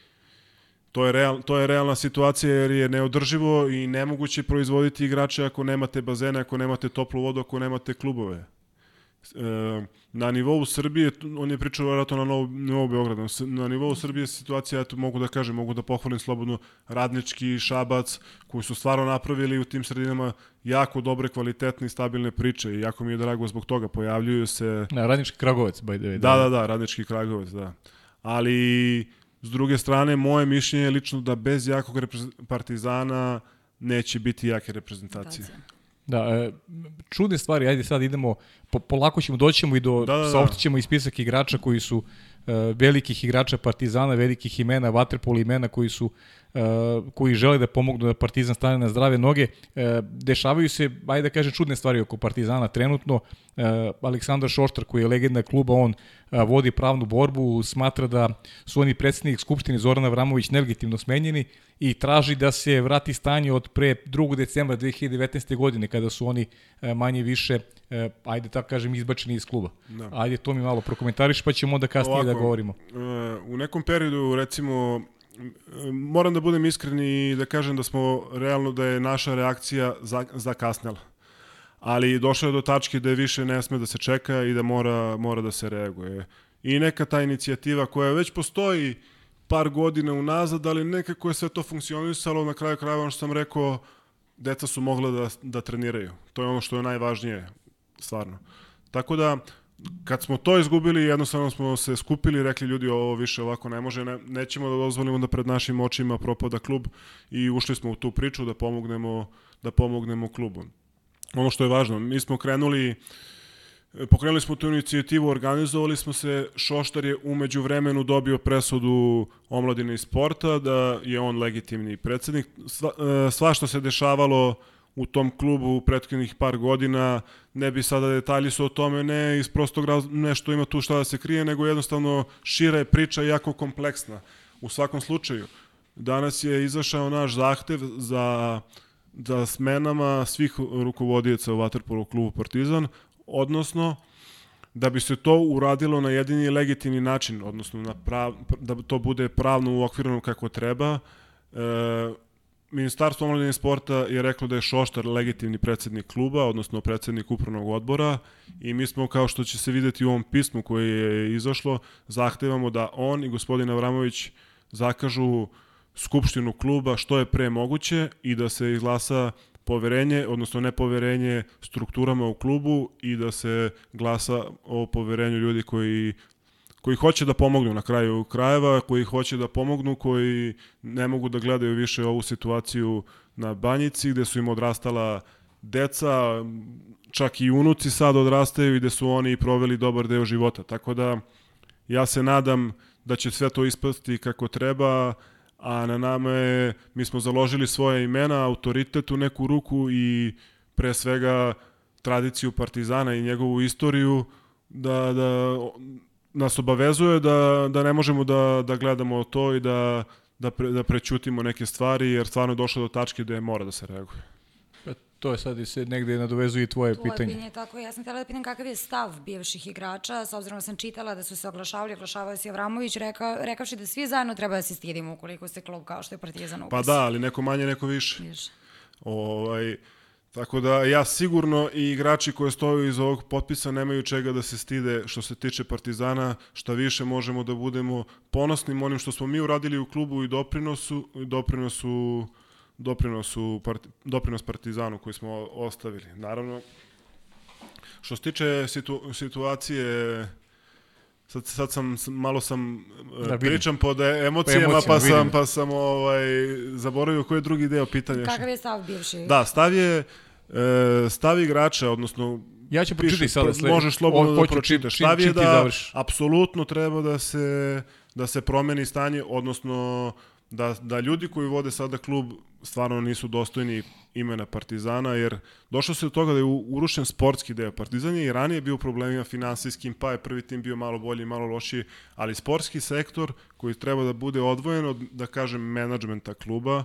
to je, real, to je realna situacija jer je neodrživo i nemoguće proizvoditi igrače ako nemate bazene, ako nemate toplu vodu, ako nemate klubove. E, na nivou Srbije, on je pričao vjerojatno na nivou, nivou Beograda, na nivou Srbije situacija, eto, mogu da kažem, mogu da pohvalim slobodno Radnički, Šabac, koji su stvarno napravili u tim sredinama jako dobre, kvalitetne i stabilne priče i jako mi je drago zbog toga. Pojavljuju se... Na, Radnički Kragovec, by the way. Da, da, da, Radnički Kragovec, da. Ali, s druge strane, moje mišljenje je lično da bez jakog partizana neće biti jake reprezentacije. Da, e, čudne stvari, ajde sad idemo, po, polako ćemo, doćemo i do, Da, da, da. saopštit ćemo i spisak igrača koji su e, velikih igrača Partizana, velikih imena, Vaterpol imena koji su koji žele da pomognu da Partizan stane na zdrave noge. E, dešavaju se, ajde da kažem, čudne stvari oko Partizana trenutno. E, Aleksandar Šoštar koji je legenda kluba, on vodi pravnu borbu, smatra da su oni predsednik Skupštine Zorana Vramović nelegitimno smenjeni i traži da se vrati stanje od pre 2. decembra 2019. godine kada su oni manje više ajde tako kažem izbačeni iz kluba. Da. Ajde to mi malo prokomentariš pa ćemo onda kasnije Ovako, da govorimo. U nekom periodu, recimo, moram da budem iskren i da kažem da smo realno da je naša reakcija za- zakasnela. Ali došlo je do tačke da više ne sme da se čeka i da mora, mora da se reaguje. I neka ta inicijativa koja već postoji par godina unazad, ali nekako je sve to funkcionisalo, na kraju krajeva ono što sam rekao, deca su mogla da, da treniraju. To je ono što je najvažnije, stvarno. Tako da, kad smo to izgubili, jednostavno smo se skupili i rekli ljudi ovo više ovako ne može, ne, nećemo da dozvolimo da pred našim očima propada klub i ušli smo u tu priču da pomognemo, da pomognemo klubu. Ono što je važno, mi smo krenuli Pokrenuli smo tu inicijativu, organizovali smo se, Šoštar je umeđu vremenu dobio presudu omladine i sporta, da je on legitimni predsednik. Sva, e, sva što se dešavalo u tom klubu u prethodnih par godina, ne bi sada detalji su o tome, ne iz prostog raz, nešto ima tu šta da se krije, nego jednostavno šira je priča jako kompleksna. U svakom slučaju, danas je izašao naš zahtev za za smenama svih rukovodioca u Waterpolo klubu Partizan, odnosno da bi se to uradilo na jedini legitimni način, odnosno na prav, da to bude pravno uokvirano kako treba. E, Ministarstvo omladine sporta je reklo da je Šoštar legitimni predsednik kluba, odnosno predsednik upravnog odbora i mi smo, kao što će se videti u ovom pismu koje je izašlo, zahtevamo da on i gospodin Avramović zakažu skupštinu kluba što je pre moguće i da se izglasa poverenje, odnosno nepoverenje strukturama u klubu i da se glasa o poverenju ljudi koji koji hoće da pomognu na kraju krajeva, koji hoće da pomognu, koji ne mogu da gledaju više ovu situaciju na banjici gde su im odrastala deca, čak i unuci sad odrastaju i gde su oni proveli dobar deo života. Tako da ja se nadam da će sve to ispasti kako treba, a na nama je, mi smo založili svoje imena, autoritet u neku ruku i pre svega tradiciju Partizana i njegovu istoriju da, da nas obavezuje da, da ne možemo da, da gledamo to i da, da, pre, da prećutimo neke stvari jer stvarno je došlo do tačke da je mora da se reaguje. To je sad i se negde nadovezuje i tvoje Tvoje pitanje. pitanje, tako je. Ja sam htjela da pitam kakav je stav bivših igrača, s obzirom da sam čitala da su se oglašavali, oglašavao se Avramović, reka, rekavši da svi zajedno treba da se stidimo ukoliko ste klub kao što je Partizan Pa upas. da, ali neko manje, neko više. Više. Ovaj, tako da ja sigurno i igrači koji stoju iz ovog potpisa nemaju čega da se stide što se tiče Partizana, šta više možemo da budemo ponosni onim što smo mi uradili u klubu i doprinosu, doprinosu doprinosu part, doprinos Partizanu koji smo ostavili. Naravno, što se tiče situ, situacije Sad, sad sam, malo sam, Da, da, pričam pod emocijama, emocijama, pa sam, vidim. pa sam ovaj, zaboravio koji je drugi deo pitanja. Kakav je stav bivših? Da, stav je e, stav igrača, odnosno Ja ću pročitati sada pro- sled- Možeš slobodno da pročitaš. čim- Stav je da završiš. apsolutno treba da se, da se promeni stanje, odnosno da, da ljudi koji vode sada klub stvarno nisu dostojni imena Partizana, jer došlo se do toga da je urušen sportski deo. Partizan je i ranije bio problemima finansijskim, pa je prvi tim bio malo bolji, malo lošiji, ali sportski sektor koji treba da bude odvojen od, da kažem, menadžmenta kluba,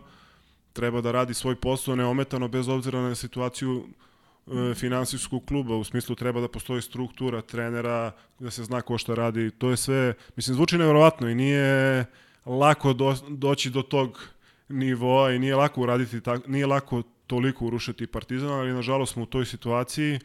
treba da radi svoj posao neometano bez obzira na situaciju e, finansijskog kluba, u smislu treba da postoji struktura trenera, da se zna ko šta radi, to je sve, mislim, zvuči nevjerovatno i nije lako do, doći do tog nivoa i nije lako uraditi, tak, nije lako toliko urušiti Partizan, ali nažalost smo u toj situaciji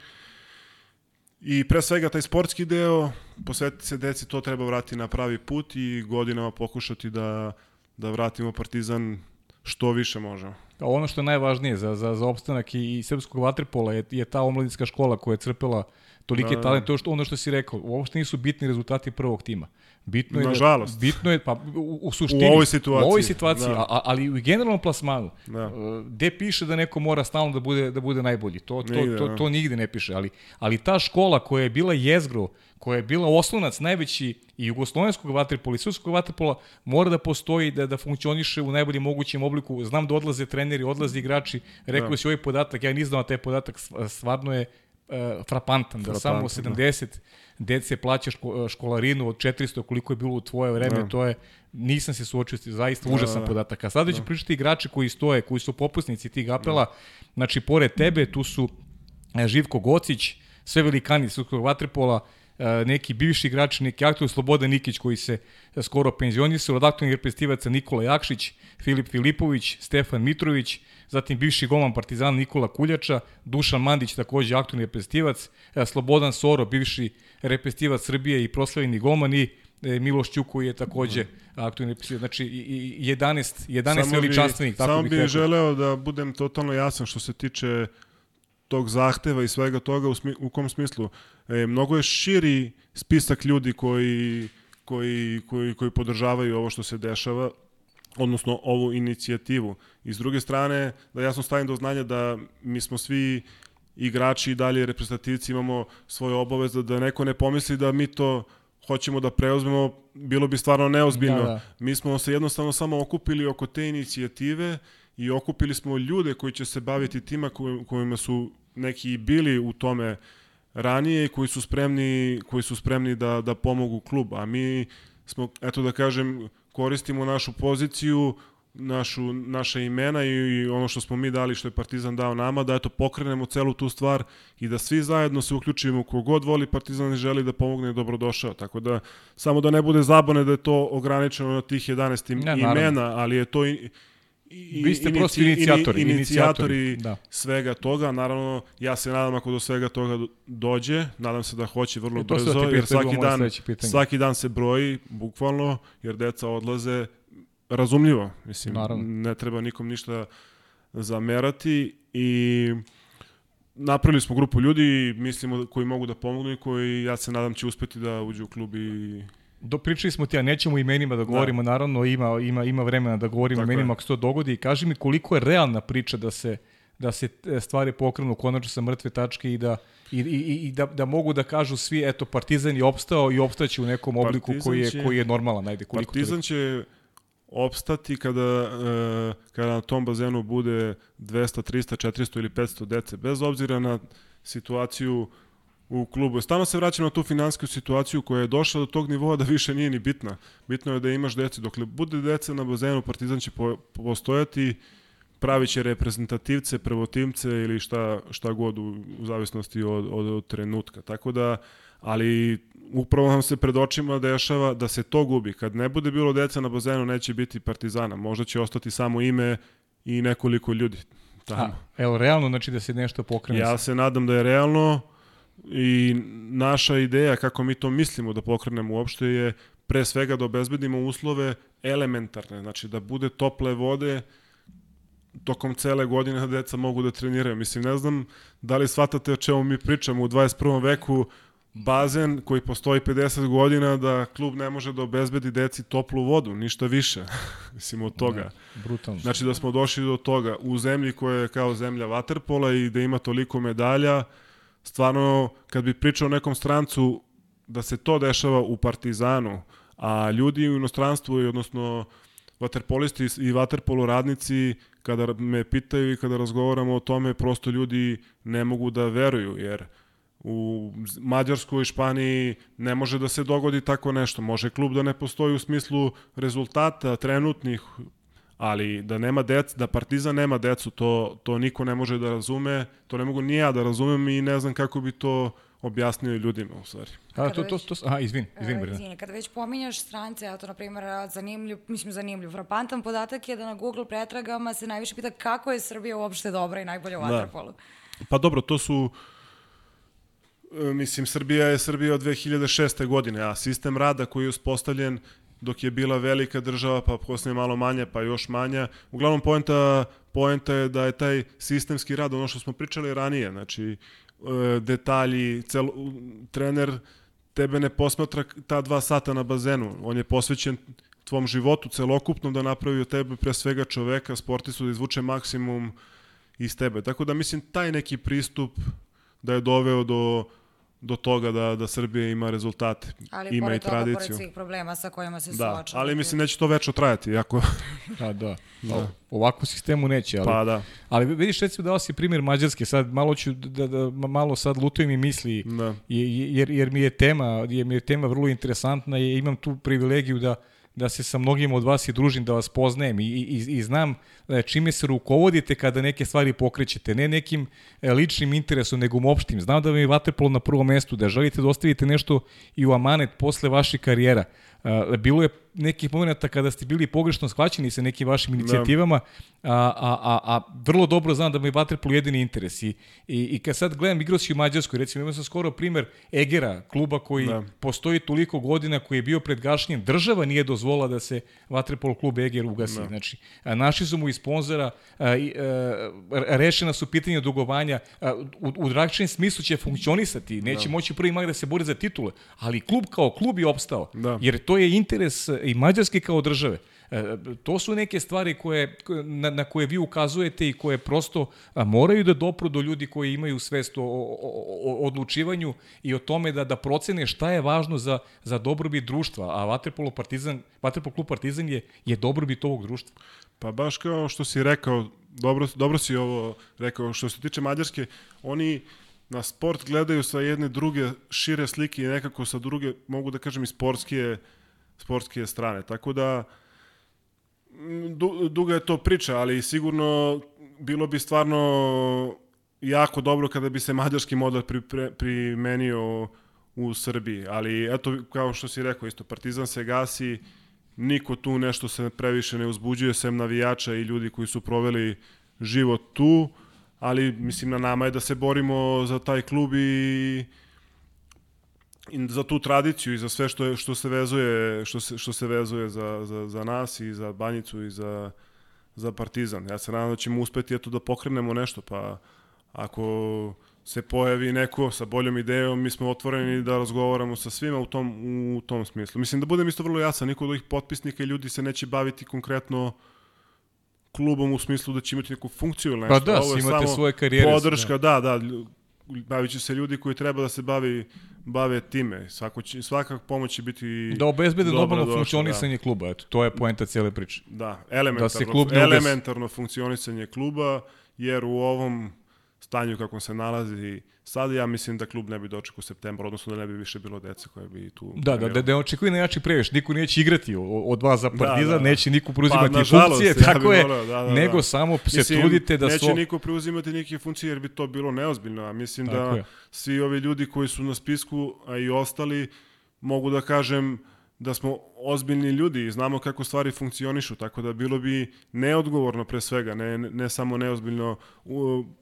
i pre svega taj sportski deo, posvetiti se deci, to treba vratiti na pravi put i godinama pokušati da, da vratimo Partizan što više možemo. Ono što je najvažnije za, za, za opstanak i, i srpskog vaterpola je, je ta omladinska škola koja je crpela tolike Da, da, da. talent, to što ono što si rekao, uopšte nisu bitni rezultati prvog tima. Bitno je Nažalost. Da, bitno je pa u, u suštini U ovoj situaciji, U ovoj situaciji, da. a, ali u generalnom plasmanu. Da. e, Gde piše da neko mora stalno da bude da bude najbolji? To to Nigde, to, da. to nigde ne piše, ali ali ta škola koja je bila jezgro, koja je bila oslonac najveći i jugoslovenskog vaterpola i srpskog vaterpola mora da postoji da da funkcioniše u najboljem mogućem obliku. Znam da odlaze treneri, odlaze igrači. Rekao Da. si ovaj podatak, ja nisam znao taj podatak, stv- stvarno je e, frapantan, da samo Frapantan, 70 dece plaća ško, školarinu od 400 koliko je bilo u tvoje vreme, Da. to je nisam se suočio s zaista Da, užasan da, da. podatak. A sada ću pričati igrači koji stoje, koji su popusnici tih apela. Znači, pored tebe, tu su e, Živko Gocić, sve velikani srpskog vaterpola, e, neki bivši igrači, neki aktor Slobodan Nikić koji se e, skoro penzionisao, od aktualnih reprezentativaca Nikola Jakšić, Filip Filipović, Stefan Mitrović, zatim bivši golman Partizana Nikola Kuljača, Dušan Mandić takođe aktualni reprezentativac, e, Slobodan Soro, bivši reprezentativac Srbije i proslavljeni golman i e, Miloš Ćuk koji je takođe aktualni reprezentativac. Znači i, i 11, 11 Samo bi- veličanstvenih, tako Samo bih bih rekao. želeo da budem totalno jasan što se tiče tog zahteva i svega toga u, smi, u kom smislu. E, mnogo je širi spisak ljudi koji, koji, koji, koji podržavaju ovo što se dešava, odnosno ovu inicijativu. I s druge strane, da jasno stavim do znanja da mi smo svi igrači i dalje reprezentativci imamo svoje obaveze, da neko ne pomisli da mi to hoćemo da preuzmemo, bilo bi stvarno neozbiljno. Da, da. Mi smo se jednostavno samo okupili oko te inicijative i okupili smo ljude koji će se baviti tima koj- kojima su neki i bili u tome ranije i koji su spremni, koji su spremni da, da pomogu klub. A mi smo, eto da kažem, koristimo našu poziciju, našu, naše imena i, i ono što smo mi dali, što je Partizan dao nama, da eto pokrenemo celu tu stvar i da svi zajedno se uključimo kogod voli Partizan i želi da pomogne je dobrodošao. Tako da, samo da ne bude zabone da je to ograničeno na tih 11 im, Ne, naravno. imena, ali je to i, i, Vi ste inici- prosto inicijatori, ini- inicijatori da. svega toga. Naravno, ja se nadam ako do svega toga do- dođe, nadam se da hoće vrlo E, sam da brzo, ti jer svaki dan, svaki dan se broji, bukvalno, jer deca odlaze razumljivo. Mislim, Naravno. ne treba nikom ništa zamerati i napravili smo grupu ljudi, mislimo koji mogu da pomognu i koji, ja se nadam, će uspeti da uđu u klub i Dopričali smo ti, a nećemo imenima da govorimo, da. naravno ima, ima, ima vremena da govorimo Tako imenima je. ako se to dogodi. Kaži mi koliko je realna priča da se da se e, stvari pokrenu konačno sa mrtve tačke i da i, i, i da, da mogu da kažu svi eto Partizan je opstao i opstaće u nekom obliku koji je će- koji je normalan ajde koliko Partizan će opstati kada, e, kada na tom bazenu bude 200, 300, 400 ili 500 dece, bez obzira na situaciju u klubu. Stalno se vraćam na tu finansijsku situaciju koja je došla do tog nivoa da više nije ni bitna. Bitno je da imaš dece. Dokle bude dece na bazenu, Partizan će po, postojati pravit će reprezentativce, prvotimce ili šta, šta god u, u zavisnosti od, od, od trenutka. Tako da, ali upravo nam se pred očima dešava da se to gubi. Kad ne bude bilo deca na bazenu, neće biti partizana. Možda će ostati samo ime i nekoliko ljudi tamo. A, evo, realno znači da se nešto pokrene. Ja se nadam da je realno i naša ideja kako mi to mislimo da pokrenemo uopšte je pre svega da obezbedimo uslove elementarne, znači da bude tople vode tokom cele godine da deca mogu da treniraju. Mislim, ne znam da li shvatate o čemu mi pričamo u 21. veku, bazen koji postoji 50 godina da klub ne može da obezbedi deci toplu vodu, ništa više. Mislim od toga. Ne, brutalno. Znači da smo došli do toga u zemlji koja je kao zemlja vaterpola i da ima toliko medalja, stvarno kad bi pričao nekom strancu da se to dešava u Partizanu, a ljudi u inostranstvu i odnosno vaterpolisti i vaterpolo radnici kada me pitaju i kada razgovaramo o tome prosto ljudi ne mogu da veruju jer u Mađarskoj i Španiji ne može da se dogodi tako nešto. Može klub da ne postoji u smislu rezultata trenutnih, ali da nema dec, da Partizan nema decu, to, to niko ne može da razume, to ne mogu ni ja da razumem i ne znam kako bi to objasnio ljudima u stvari. A, to, to, to, aha, izvin, izvin, Brina. Izvini, kada već pominjaš strance, eto, na primjer, zanimljiv, mislim, zanimljiv, frapantan podatak je da na Google pretragama se najviše pita kako je Srbija uopšte dobra i najbolja u da. Pa dobro, to su e, mislim, Srbija je Srbija od 2006. godine, a sistem rada koji je uspostavljen dok je bila velika država, pa posle malo manja, pa još manja. Uglavnom, poenta, poenta je da je taj sistemski rad, ono što smo pričali ranije, znači, e, detalji, cel, trener tebe ne posmatra ta dva sata na bazenu. On je posvećen tvom životu celokupnom da napravi od tebe pre svega čoveka, sportistu da izvuče maksimum iz tebe. Tako da mislim taj neki pristup da je doveo do do toga da, da Srbija ima rezultate, ali ima i tradiciju. Ali pored svih problema sa kojima se da, suočava. Ali mislim neće to večno trajati. Ako... da, da. da. Ovakvu sistemu neće. Ali, pa da. Ali vidiš, recimo dao si primjer Mađarske, sad malo ću da, da, malo sad lutujem i misli, da. jer, jer mi je tema, jer mi je tema vrlo interesantna i imam tu privilegiju da da se sa mnogim od vas i družim, da vas poznajem i, i, i znam e, čime se rukovodite kada neke stvari pokrećete, ne nekim e, ličnim interesom, nego opštim. Znam da vam je Vaterpolo na prvom mestu, da želite da ostavite nešto i u amanet posle vaših karijera. Uh, bilo je nekih momenta kada ste bili pogrešno shvaćeni sa nekim vašim inicijativama, a, a, a, a vrlo dobro znam da mi je Vaterpolo jedini interes. I, i, i kad sad gledam igrosi u Mađarskoj, recimo imao sam skoro primer Egera, kluba koji da. postoji toliko godina, koji je bio pred gašnjem, država nije dozvola da se Vaterpolo klub Eger ugasi. Da. Znači, a, naši su mu i sponzora, a, i, a, rešena su pitanja dugovanja, a, u, u dragčenim smislu će funkcionisati, neće da. moći prvi mag da se bori za titule, ali klub kao klub je opstao, da. jer to je interes i Mađarske kao države. E, to su neke stvari koje, na, na koje vi ukazujete i koje prosto moraju da dopru do ljudi koji imaju svest o, o, o odlučivanju i o tome da da procene šta je važno za, za dobrobit društva, a Vaterpolo Partizan, Vaterpolo klub Partizan je, je dobrobit ovog društva. Pa baš kao što si rekao, dobro, dobro si ovo rekao, što se tiče Mađarske, oni na sport gledaju sa jedne druge šire slike i nekako sa druge, mogu da kažem i sportske sportske strane. Tako da, du, duga je to priča, ali sigurno bilo bi stvarno jako dobro kada bi se mađarski model pri, primenio u Srbiji, ali eto, kao što si rekao, isto Partizan se gasi, niko tu nešto se previše ne uzbuđuje, sem navijača i ljudi koji su proveli život tu, ali mislim na nama je da se borimo za taj klub i i za tu tradiciju i za sve što je, što se vezuje što se što se vezuje za, za, za nas i za Banjicu i za za Partizan. Ja se nadam da ćemo uspeti eto da pokrenemo nešto, pa ako se pojavi neko sa boljom idejom, mi smo otvoreni da razgovaramo sa svima u tom, u tom smislu. Mislim da budem isto vrlo jasan, niko od ovih potpisnika i ljudi se neće baviti konkretno klubom u smislu da će imati neku funkciju ili nešto. Pa da, Ovo je imate svoje karijere. Podrška, da, da, da bavit će se ljudi koji treba da se bavi bave time. Svako će, svaka pomoć će biti Da obezbede normalno došla, funkcionisanje da. kluba, eto, to je poenta cele priče. Da, elementarno, da se klub elementarno funkcionisanje kluba, jer u ovom stanju kakvom se nalazi sad, ja mislim da klub ne bi dočekao u septembru, odnosno da ne bi više bilo dece koje bi tu... Da, da, da, da očekuje najjači preveš, niko neće igrati od vas za Da, Partizan, da, da. neće niko preuzimati Pa, nažalost, funkcije, ja tako je, voleo, da, da, nego da. samo se Mislim, trudite da neće svo... niko preuzimati neke funkcije jer bi to bilo neozbiljno, a mislim Tako da je. svi ovi ljudi koji su na spisku, a i ostali, mogu da kažem da smo ozbiljni ljudi i znamo kako stvari funkcionišu, tako da bilo bi neodgovorno pre svega, ne, ne samo neozbiljno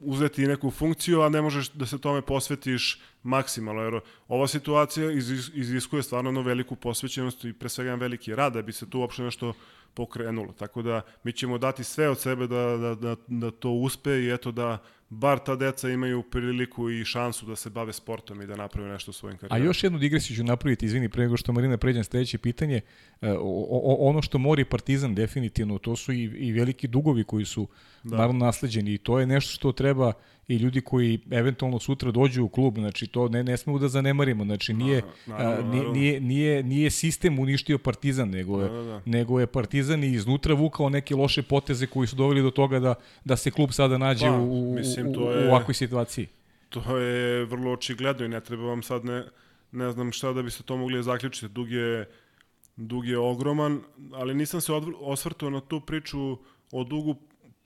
uzeti neku funkciju, a ne možeš da se tome posvetiš maksimalno, jer ova situacija iz- iziskuje stvarno veliku posvećenost i pre svega jedan veliki rad da bi se tu uopšte nešto pokrenulo. Tako da mi ćemo dati sve od sebe da, da, da, da to uspe i eto da bar ta deca imaju priliku i šansu da se bave sportom i da naprave nešto u svojim A karijerama. još jednu digresiju ću napraviti, izvini, pre nego što Marina pređem sledeće pitanje. E, o, o, ono što mori Partizan definitivno, to su i, i veliki dugovi koji su da. naravno nasleđeni i to je nešto što treba i ljudi koji eventualno sutra dođu u klub, znači to ne, ne smemo da zanemarimo, znači nije, naravno, a, nije, naravno. nije, nije, nije sistem uništio Partizan, nego je, Da, da, da. nego je Partizan i iznutra vukao neke loše poteze koji su doveli do toga da, da se klub sada nađe Pa, u, u, mislim, u, to u je- ovakvoj situaciji. To je vrlo očigledno i ne treba vam sad ne, ne znam šta da biste to mogli zaključiti. Dug je, dug je ogroman, ali nisam se osvrtao na tu priču o dugu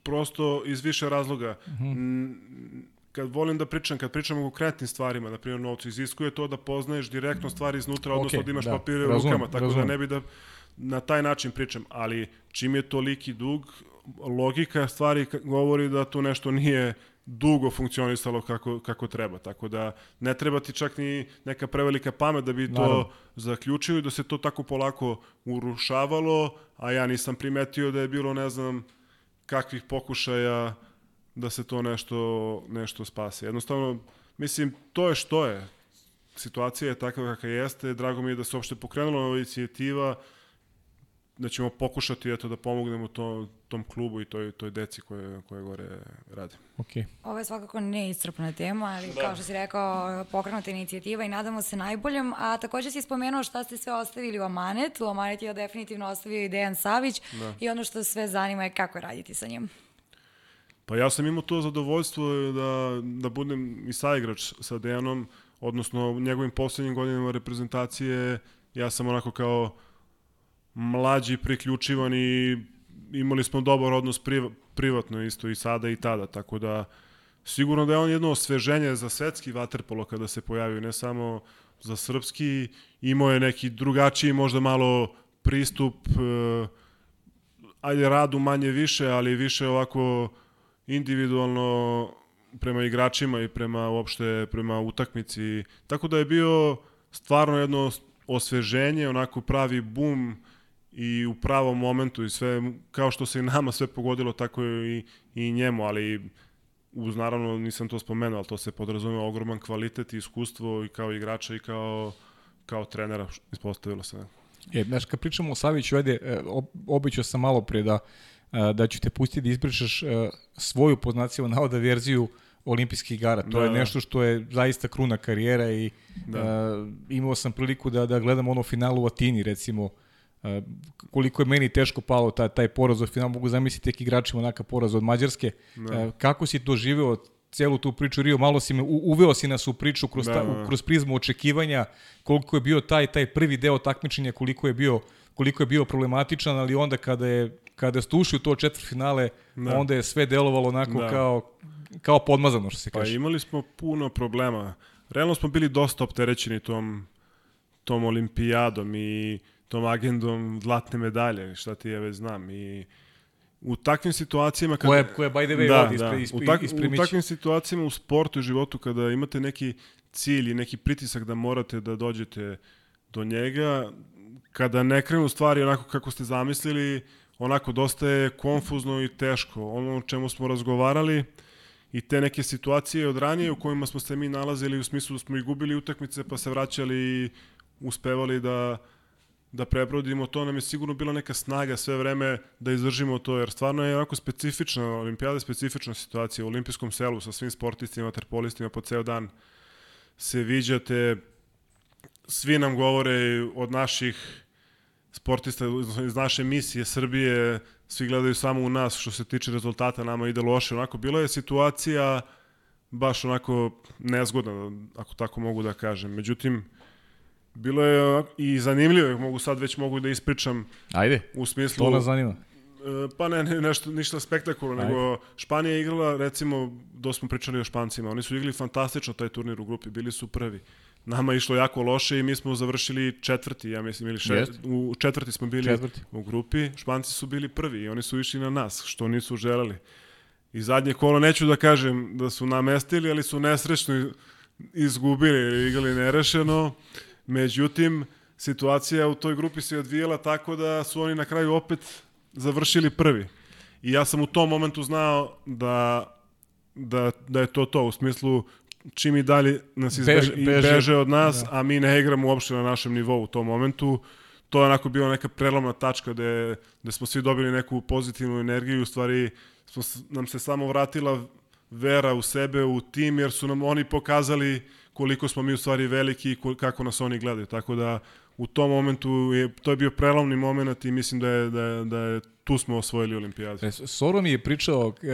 prosto iz više razloga. Mm, Kad volim da pričam, kad pričam o konkretnim stvarima, na primjer novcu, iziskuje to da poznaješ direktno stvari iznutra, odnosno Okej, da imaš da, papire u razumem, rukama, tako razumem. da ne bi da na taj način pričam, ali čim je toliki dug, logika stvari govori da tu nešto nije dugo funkcionisalo kako, kako treba, tako da ne treba ti čak ni neka prevelika pamet da bi to Naravno. zaključio i da se to tako polako urušavalo, a ja nisam primetio da je bilo ne znam kakvih pokušaja da se to nešto, nešto spase. Jednostavno, mislim, to je što je. Situacija je takva kakva jeste, drago mi je da se uopšte pokrenula ova inicijativa, da ćemo pokušati eto, da pomognemo to, tom klubu i toj, toj deci koje, koje gore rade. Okay. Ovo je svakako neiscrpna tema, ali da. kao što si rekao, pokrenuta inicijativa i nadamo se najboljem. A takođe si spomenuo šta ste sve ostavili u Amanet. U Amanet je definitivno ostavio i Dejan Savić da. i ono što sve zanima je kako raditi sa njim. Pa ja sam imao to zadovoljstvo da, da budem i saigrač sa Dejanom, odnosno njegovim poslednjim godinama reprezentacije ja sam onako kao mlađi priključivan i imali smo dobar odnos priva, privatno isto i sada i tada, tako da sigurno da je on jedno osveženje za svetski vaterpolo kada se pojavio, ne samo za srpski, imao je neki drugačiji možda malo pristup e, ajde radu manje više, ali više ovako individualno prema igračima i prema uopšte prema utakmici. Tako da je bio stvarno jedno osveženje, onako pravi bum i u pravom momentu i sve, kao što se i nama sve pogodilo, tako je i, i njemu, ali uz naravno nisam to spomenuo, ali to se podrazumeva ogroman kvalitet i iskustvo i kao igrača i kao, kao trenera, ispostavilo se. E, znaš, kad pričamo o Saviću, ajde, e, običao sam malo pre da, e, da ću te pustiti da ispričaš e, svoju poznaciju navoda verziju olimpijskih igara. To Da, je nešto što je zaista kruna karijera i Da. uh, imao sam priliku da, da gledam ono finalu u Atini, recimo, koliko je meni teško palo taj, taj poraz od finala, mogu zamisliti tek igračima onaka poraz od Mađarske. Da. Uh, kako si to živeo celu tu priču Rio, malo si me, u, uveo si nas u priču kroz, Da, ta, da. kroz prizmu očekivanja, koliko je bio taj taj prvi deo takmičenja, koliko je bio koliko je bio problematičan, ali onda kada je kada ste ušli u to četvrtfinale, Da. onda je sve delovalo onako Da. kao kao podmazano što se Pa kaže. imali smo puno problema. Realno smo bili dosta opterećeni tom, tom olimpijadom i tom agendom zlatne medalje, šta ti ja već znam. I u takvim situacijama... Kada, Koja, koja by the way, da, ovdje da. ispre, U, tak, u takvim situacijama u sportu i životu kada imate neki cilj i neki pritisak da morate da dođete do njega, kada ne krenu stvari onako kako ste zamislili, onako dosta je konfuzno i teško. Ono o čemu smo razgovarali i te neke situacije od ranije u kojima smo se mi nalazili u smislu da smo i gubili utakmice pa se vraćali i uspevali da da prebrodimo to, nam je sigurno bila neka snaga sve vreme da izdržimo to, jer stvarno je onako specifična, olimpijada je specifična situacija u olimpijskom selu sa svim sportistima, terpolistima po ceo dan se viđate, svi nam govore od naših sportista iz naše misije Srbije, svi gledaju samo u nas što se tiče rezultata, nama ide loše. Onako, bila je situacija baš onako nezgodna, ako tako mogu da kažem. Međutim, bilo je i zanimljivo, mogu sad već mogu da ispričam Ajde, u smislu... to nas zanima. E, Pa ne, ne nešto, ništa spektakularno, nego Španija je igrala, recimo, do smo pričali o Špancima, oni su igrali fantastično taj turnir u grupi, bili su prvi. Nama je išlo jako loše i mi smo završili četvrti, ja mislim, ili še, Jeste. u četvrti smo bili Četvrti. u grupi, Španci su bili prvi i oni su išli na nas, što nisu želeli. I zadnje kolo, neću da kažem da su namestili, ali su nesrećno izgubili, igrali nerešeno. Međutim, situacija u toj grupi se odvijela tako da su oni na kraju opet završili prvi. I ja sam u tom momentu znao da, da, da je to to, u smislu čim i dalje nas izbe, Beže- beže- beže od nas, a mi ne igramo uopšte na našem nivou u tom momentu, to je onako bila neka prelomna tačka gde, gde smo svi dobili neku pozitivnu energiju, u stvari smo, nam se samo vratila vera u sebe, u tim, jer su nam oni pokazali koliko smo mi u stvari veliki i kako nas oni gledaju. Tako da u tom momentu je, to je bio prelomni moment i mislim da je, da je, da je tu smo osvojili olimpijadu. E, Soro mi je pričao e,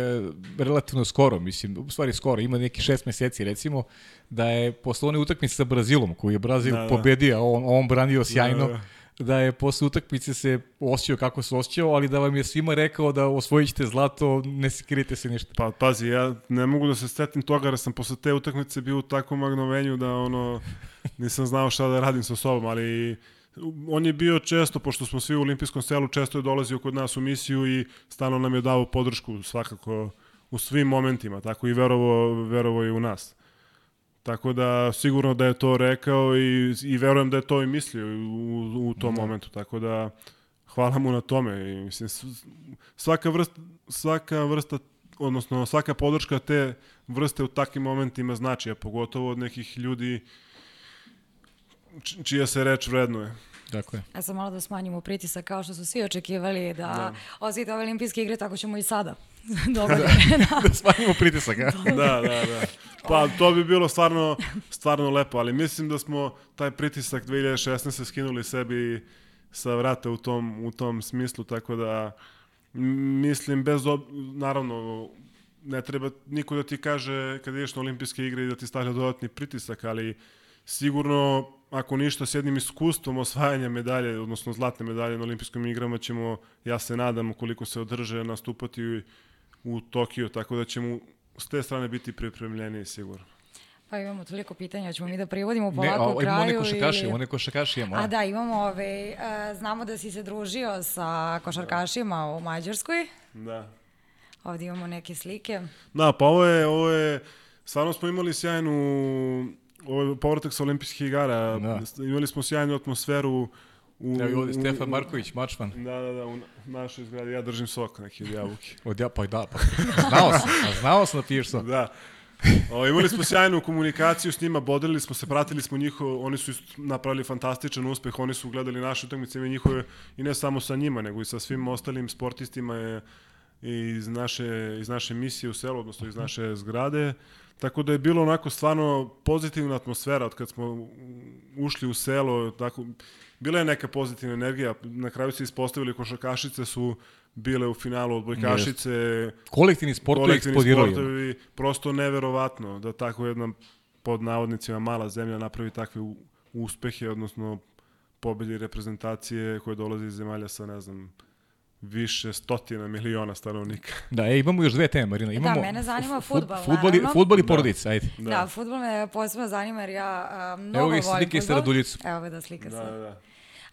relativno skoro, mislim, u stvari skoro, ima neki šest meseci recimo, da je posle one utakmice sa Brazilom, koju je Brazil Da, da. pobedio, on, on branio sjajno, Da, da. Da je posle utakmice se osjećao kako se osjećao, ali da vam je svima rekao da osvojit ćete zlato, ne sekirite se ništa. Pa pazi, ja ne mogu da se setim toga jer sam posle te utakmice bio u takvom magnovenju da ono nisam znao šta da radim sa sobom, ali on je bio često, pošto smo svi u olimpijskom selu, često je dolazio kod nas u misiju i stalno nam je dao podršku svakako u svim momentima, tako i verovo, verovo i u nas. Tako da sigurno da je to rekao i, i verujem da je to i mislio u, u tom momentu, tako da hvala mu na tome. I, mislim, svaka vrsta, svaka vrsta odnosno svaka podrška te vrste u takvim momentima znači, a pogotovo od nekih ljudi čija se reč vrednuje. Tako je. Ja sam malo da smanjimo pritisak kao što su svi očekivali da, da. osvite ove olimpijske igre, tako ćemo i sada. Dogodine. da. da smanjimo pritisak, a? Da, da, da. Pa to bi bilo stvarno, stvarno lepo, ali mislim da smo taj pritisak 2016. skinuli sebi sa vrata u tom, u tom smislu, tako da mislim bez ob... naravno ne treba niko da ti kaže kad ideš na olimpijske igre i da ti stavlja dodatni pritisak, ali sigurno ako ništa s jednim iskustvom osvajanja medalje, odnosno zlatne medalje na olimpijskim igrama ćemo, ja se nadam, ukoliko se održe, nastupati u, u Tokiju, tako da ćemo s te strane biti pripremljeni sigurno. Pa imamo toliko pitanja, ćemo mi da privodimo Ne, polako a, u imamo kraju. one košakaši, ili- one košakaši imamo. A da, imamo ove, a, znamo da si se družio sa košarkašima u Mađarskoj. Da. Ovdje imamo neke slike. Da, pa ovo je, ovo je, stvarno smo imali sjajnu, ovo je povratak sa olimpijskih igara, Da. imali smo sjajnu atmosferu u, Evo i ovde, Stefan Marković, mačman. Da, da, da, u našoj zgradi, ja držim sok neki od jabuke. Od ja, pa da, pa znao sam, a znao sam da piješ sok. Da. O, imali smo sjajnu komunikaciju s njima, bodrili smo se, pratili smo njihov, oni su napravili fantastičan uspeh, oni su gledali naše utakmice i njihove, i ne samo sa njima, nego i sa svim ostalim sportistima je, iz, naše, iz naše misije u selu, odnosno iz naše zgrade. Tako da je bilo onako stvarno pozitivna atmosfera od kad smo ušli u selo, tako, bila je neka pozitivna energija, na kraju se ispostavili košarkašice su bile u finalu odbojkašice, Kolektivni sportovi kolektivni eksplodirali. sportovi, prosto neverovatno da tako jedna pod navodnicima mala zemlja napravi takve uspehe, odnosno pobedi reprezentacije koje dolaze iz zemalja sa, ne znam, više stotina miliona stanovnika. Da, e, imamo još dve teme, Marina. Imamo mene zanima fu- fudbal, Fudbal, i- naravno. fudbal i porodica, ajde. Da, da futbol me posebno zanima jer ja a, mnogo Evo ga volim slike fudbal. Raduljicom. Evo ga da slika sa. Da, da.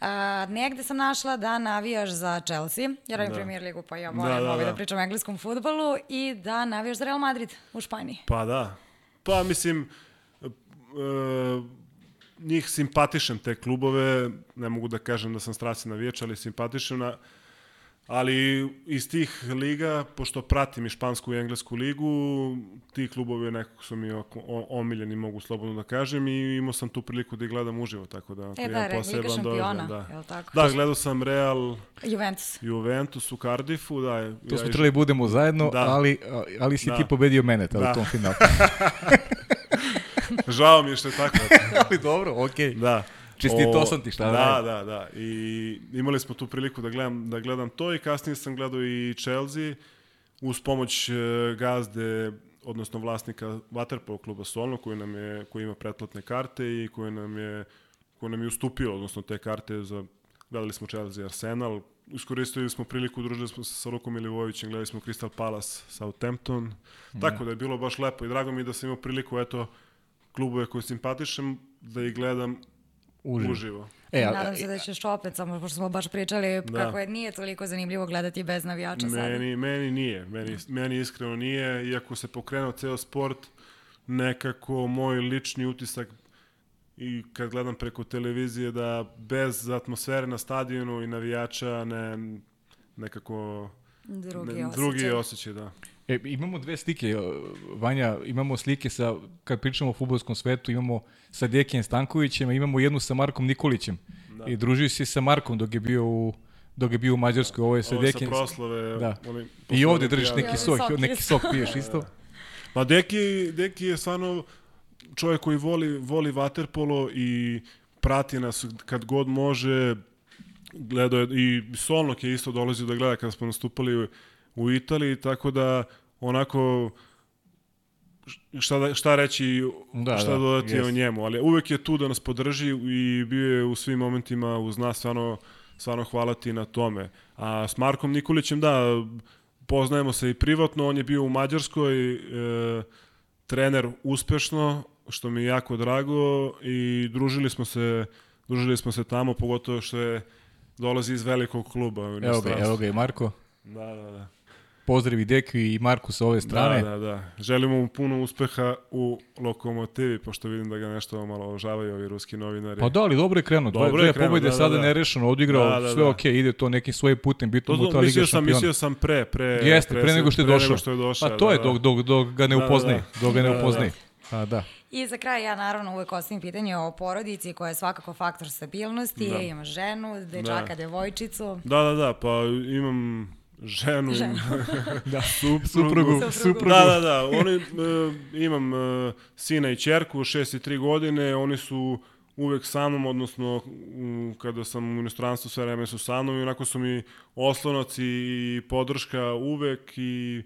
A, negde sam našla da navijaš za Chelsea, jer radim Premier ligu, pa ja moram Da, da, ovaj da, da. pričam o engleskom futbolu, i da navijaš za Real Madrid u Španiji. Pa da. Pa mislim, e, njih simpatišem te klubove, ne mogu da kažem da sam strasni navijač, ali simpatišem na, ali iz tih liga, pošto pratim i špansku i englesku ligu, ti klubovi nekako su mi omiljeni, mogu slobodno da kažem, i imao sam tu priliku da ih gledam uživo, tako da... je da, Liga šampiona, doživljaj, jel tako? Da, gledao sam Real Juventus. Juventus u Cardiffu, da. je- Tu ja smo trebali budemo zajedno, Da. ali, ali si Da. ti pobedio mene tada Da. u tom finalu. Žao mi je što je tako. ali dobro, okej. Da. Čestitao sam ti, šta da Da, da, da. I imali smo tu priliku da gledam, da gledam to i kasnije sam gledao i Chelsea uz pomoć e, gazde odnosno vlasnika Waterpolo kluba Solno, koji, nam je, koji ima pretplatne karte i koji nam je, koji nam je ustupio, odnosno te karte za gledali smo Chelsea Arsenal, iskoristili smo priliku, družili smo se sa Lukom Milivojevićem, gledali smo Crystal Palace, Southampton, tako da je bilo baš lepo i drago mi da sam imao priliku, eto, klubove koje simpatišem, da ih gledam uživo. uživo. E, a, Nadam se da ćeš opet, samo pošto smo baš pričali da. kako je nije toliko zanimljivo gledati bez navijača sada. Meni, meni nije, meni, meni iskreno nije, iako se pokrenuo ceo sport, nekako moj lični utisak i kad gledam preko televizije da bez atmosfere na stadionu i navijača ne, nekako drugi, ne, drugi osjećaj, da. E, imamo dve slike, Vanja, imamo slike sa, kad pričamo o futbolskom svetu, imamo sa Dekijem Stankovićem, imamo jednu sa Markom Nikolićem. Da. I družio se sa Markom dok je bio u dok je bio u Mađarskoj, ovo je sa Dekijem. Ovo je sa proslave. Da. I ovde držiš neki sok, neki sok piješ isto. Pa Deki, Deki je stvarno čovjek koji voli, voli vaterpolo i prati nas kad god može, gledao je, i Solnok je isto dolazio da gleda kada smo nastupali u, Italiji, tako da onako šta, da, šta reći, da, šta da, dodati yes. o njemu, ali uvek je tu da nas podrži i bio je u svim momentima uz nas, stvarno, stvarno hvala ti na tome. A s Markom Nikolićem, da, poznajemo se i privatno, on je bio u Mađarskoj, e, trener uspešno, što mi je jako drago i družili smo se, družili smo se tamo, pogotovo što je dolazi iz velikog kluba. Evo ga, evo ga i Marko. Da, da, da. Pozdravi Deki i Marku sa ove strane. Da, da, da. Želimo mu puno uspeha u Lokomotivi, pošto vidim da ga nešto malo ožavaju ovi ruski novinari. Pa da, ali dobro je krenuo. Dobro je krenuo, da, da, sada da. nerešeno odigrao, da, da, sve da. ok, ide to nekim svojim putem, bitno mu ta Liga šampiona. Mislio sam pre, pre, Jeste, pre, pre, nego što je došao. Nego što je došao. Pa to da, je dok, dok, dok ga ne upoznaje, da, da. dok ga ne upoznaje. A, da. I za kraj ja naravno uvek ostavim pitanje o porodici koja je svakako faktor stabilnosti, da. ima ženu, dečaka, da. devojčicu. Da, da, da, pa imam ženu, ženu. da, sup, suprugu, suprugu. Da, da, da, oni, uh, imam uh, sina i čerku, 6 i 3 godine, oni su uvek sa mnom, odnosno um, kada sam u inostranstvu sve vreme su sa mnom i onako su mi oslonac i podrška uvek i,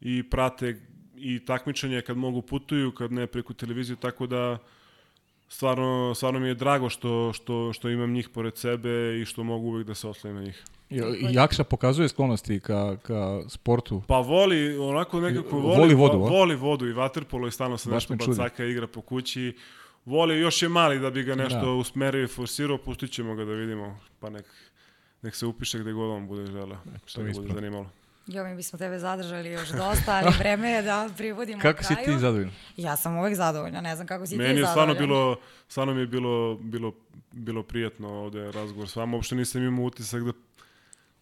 i prate i takmičenje kad mogu putuju, kad ne preko televizije, tako da stvarno, stvarno mi je drago što, što, što imam njih pored sebe i što mogu uvek da se oslovim na njih. I Jakša pokazuje sklonosti ka, ka sportu. Pa voli, onako nekako voli, voli vodu, vo, voli vodu i vaterpolo i stalno se Baš nešto bacaka igra po kući. Voli, još je mali da bi ga nešto da. usmerio i forsirao, pustit ćemo ga da vidimo, pa nek, nek se upiše gde god on bude žela, šta ga bude zanimalo. Jo, mi bismo tebe zadržali još dosta, ali vreme je da privodimo kako kraju. Kako si ti zadovoljna? Ja sam uvek zadovoljna, ne znam kako si Meni ti zadovoljna. Meni je stvarno bilo, stvarno mi je bilo, bilo, bilo prijatno ovde razgovor s vama. Uopšte nisam imao utisak da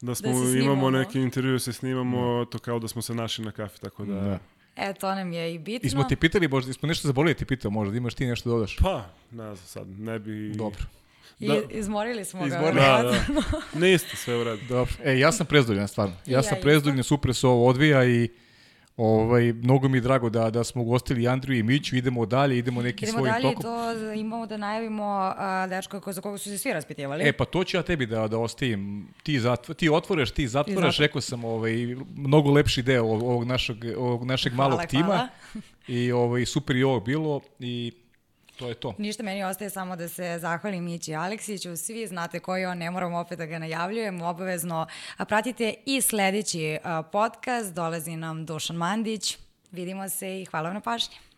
da smo da imamo neki intervju, se snimamo, to kao da smo se našli na kafi, tako da... da. E, to nam je i bitno. I smo ti pitali, možda, smo nešto zabolili ti pitao, možda imaš ti nešto da dodaš? Pa, ne znam sad, ne bi... Dobro. I da, izmorili smo izmorili. ga. Da, da. Niste sve u redu. Dobro. E, ja sam prezdoljena stvarno. Ja, ja sam prezdoljena, super se ovo odvija i Ovaj, mnogo mi je drago da, da smo ugostili Andriju i Miću, idemo dalje, idemo nekim idemo svojim dalje, tokom. Idemo dalje, to imamo da najavimo a, dečko za koga su se svi raspitivali. E, pa to ću ja tebi da, da ostavim. Ti, zatv, ti otvoreš, ti zatvoraš, rekao sam, ovaj, mnogo lepši deo ovog, našeg, ovog našeg malog hvala, tima. Hvala. I ovaj, super je ovo bilo i to je to. Ništa meni ostaje samo da se zahvalim Mići Aleksiću. Svi znate koji on, ne moramo opet da ga najavljujem. Obavezno pratite i sledeći podcast. Dolazi nam Dušan Mandić. Vidimo se i hvala vam na pažnji.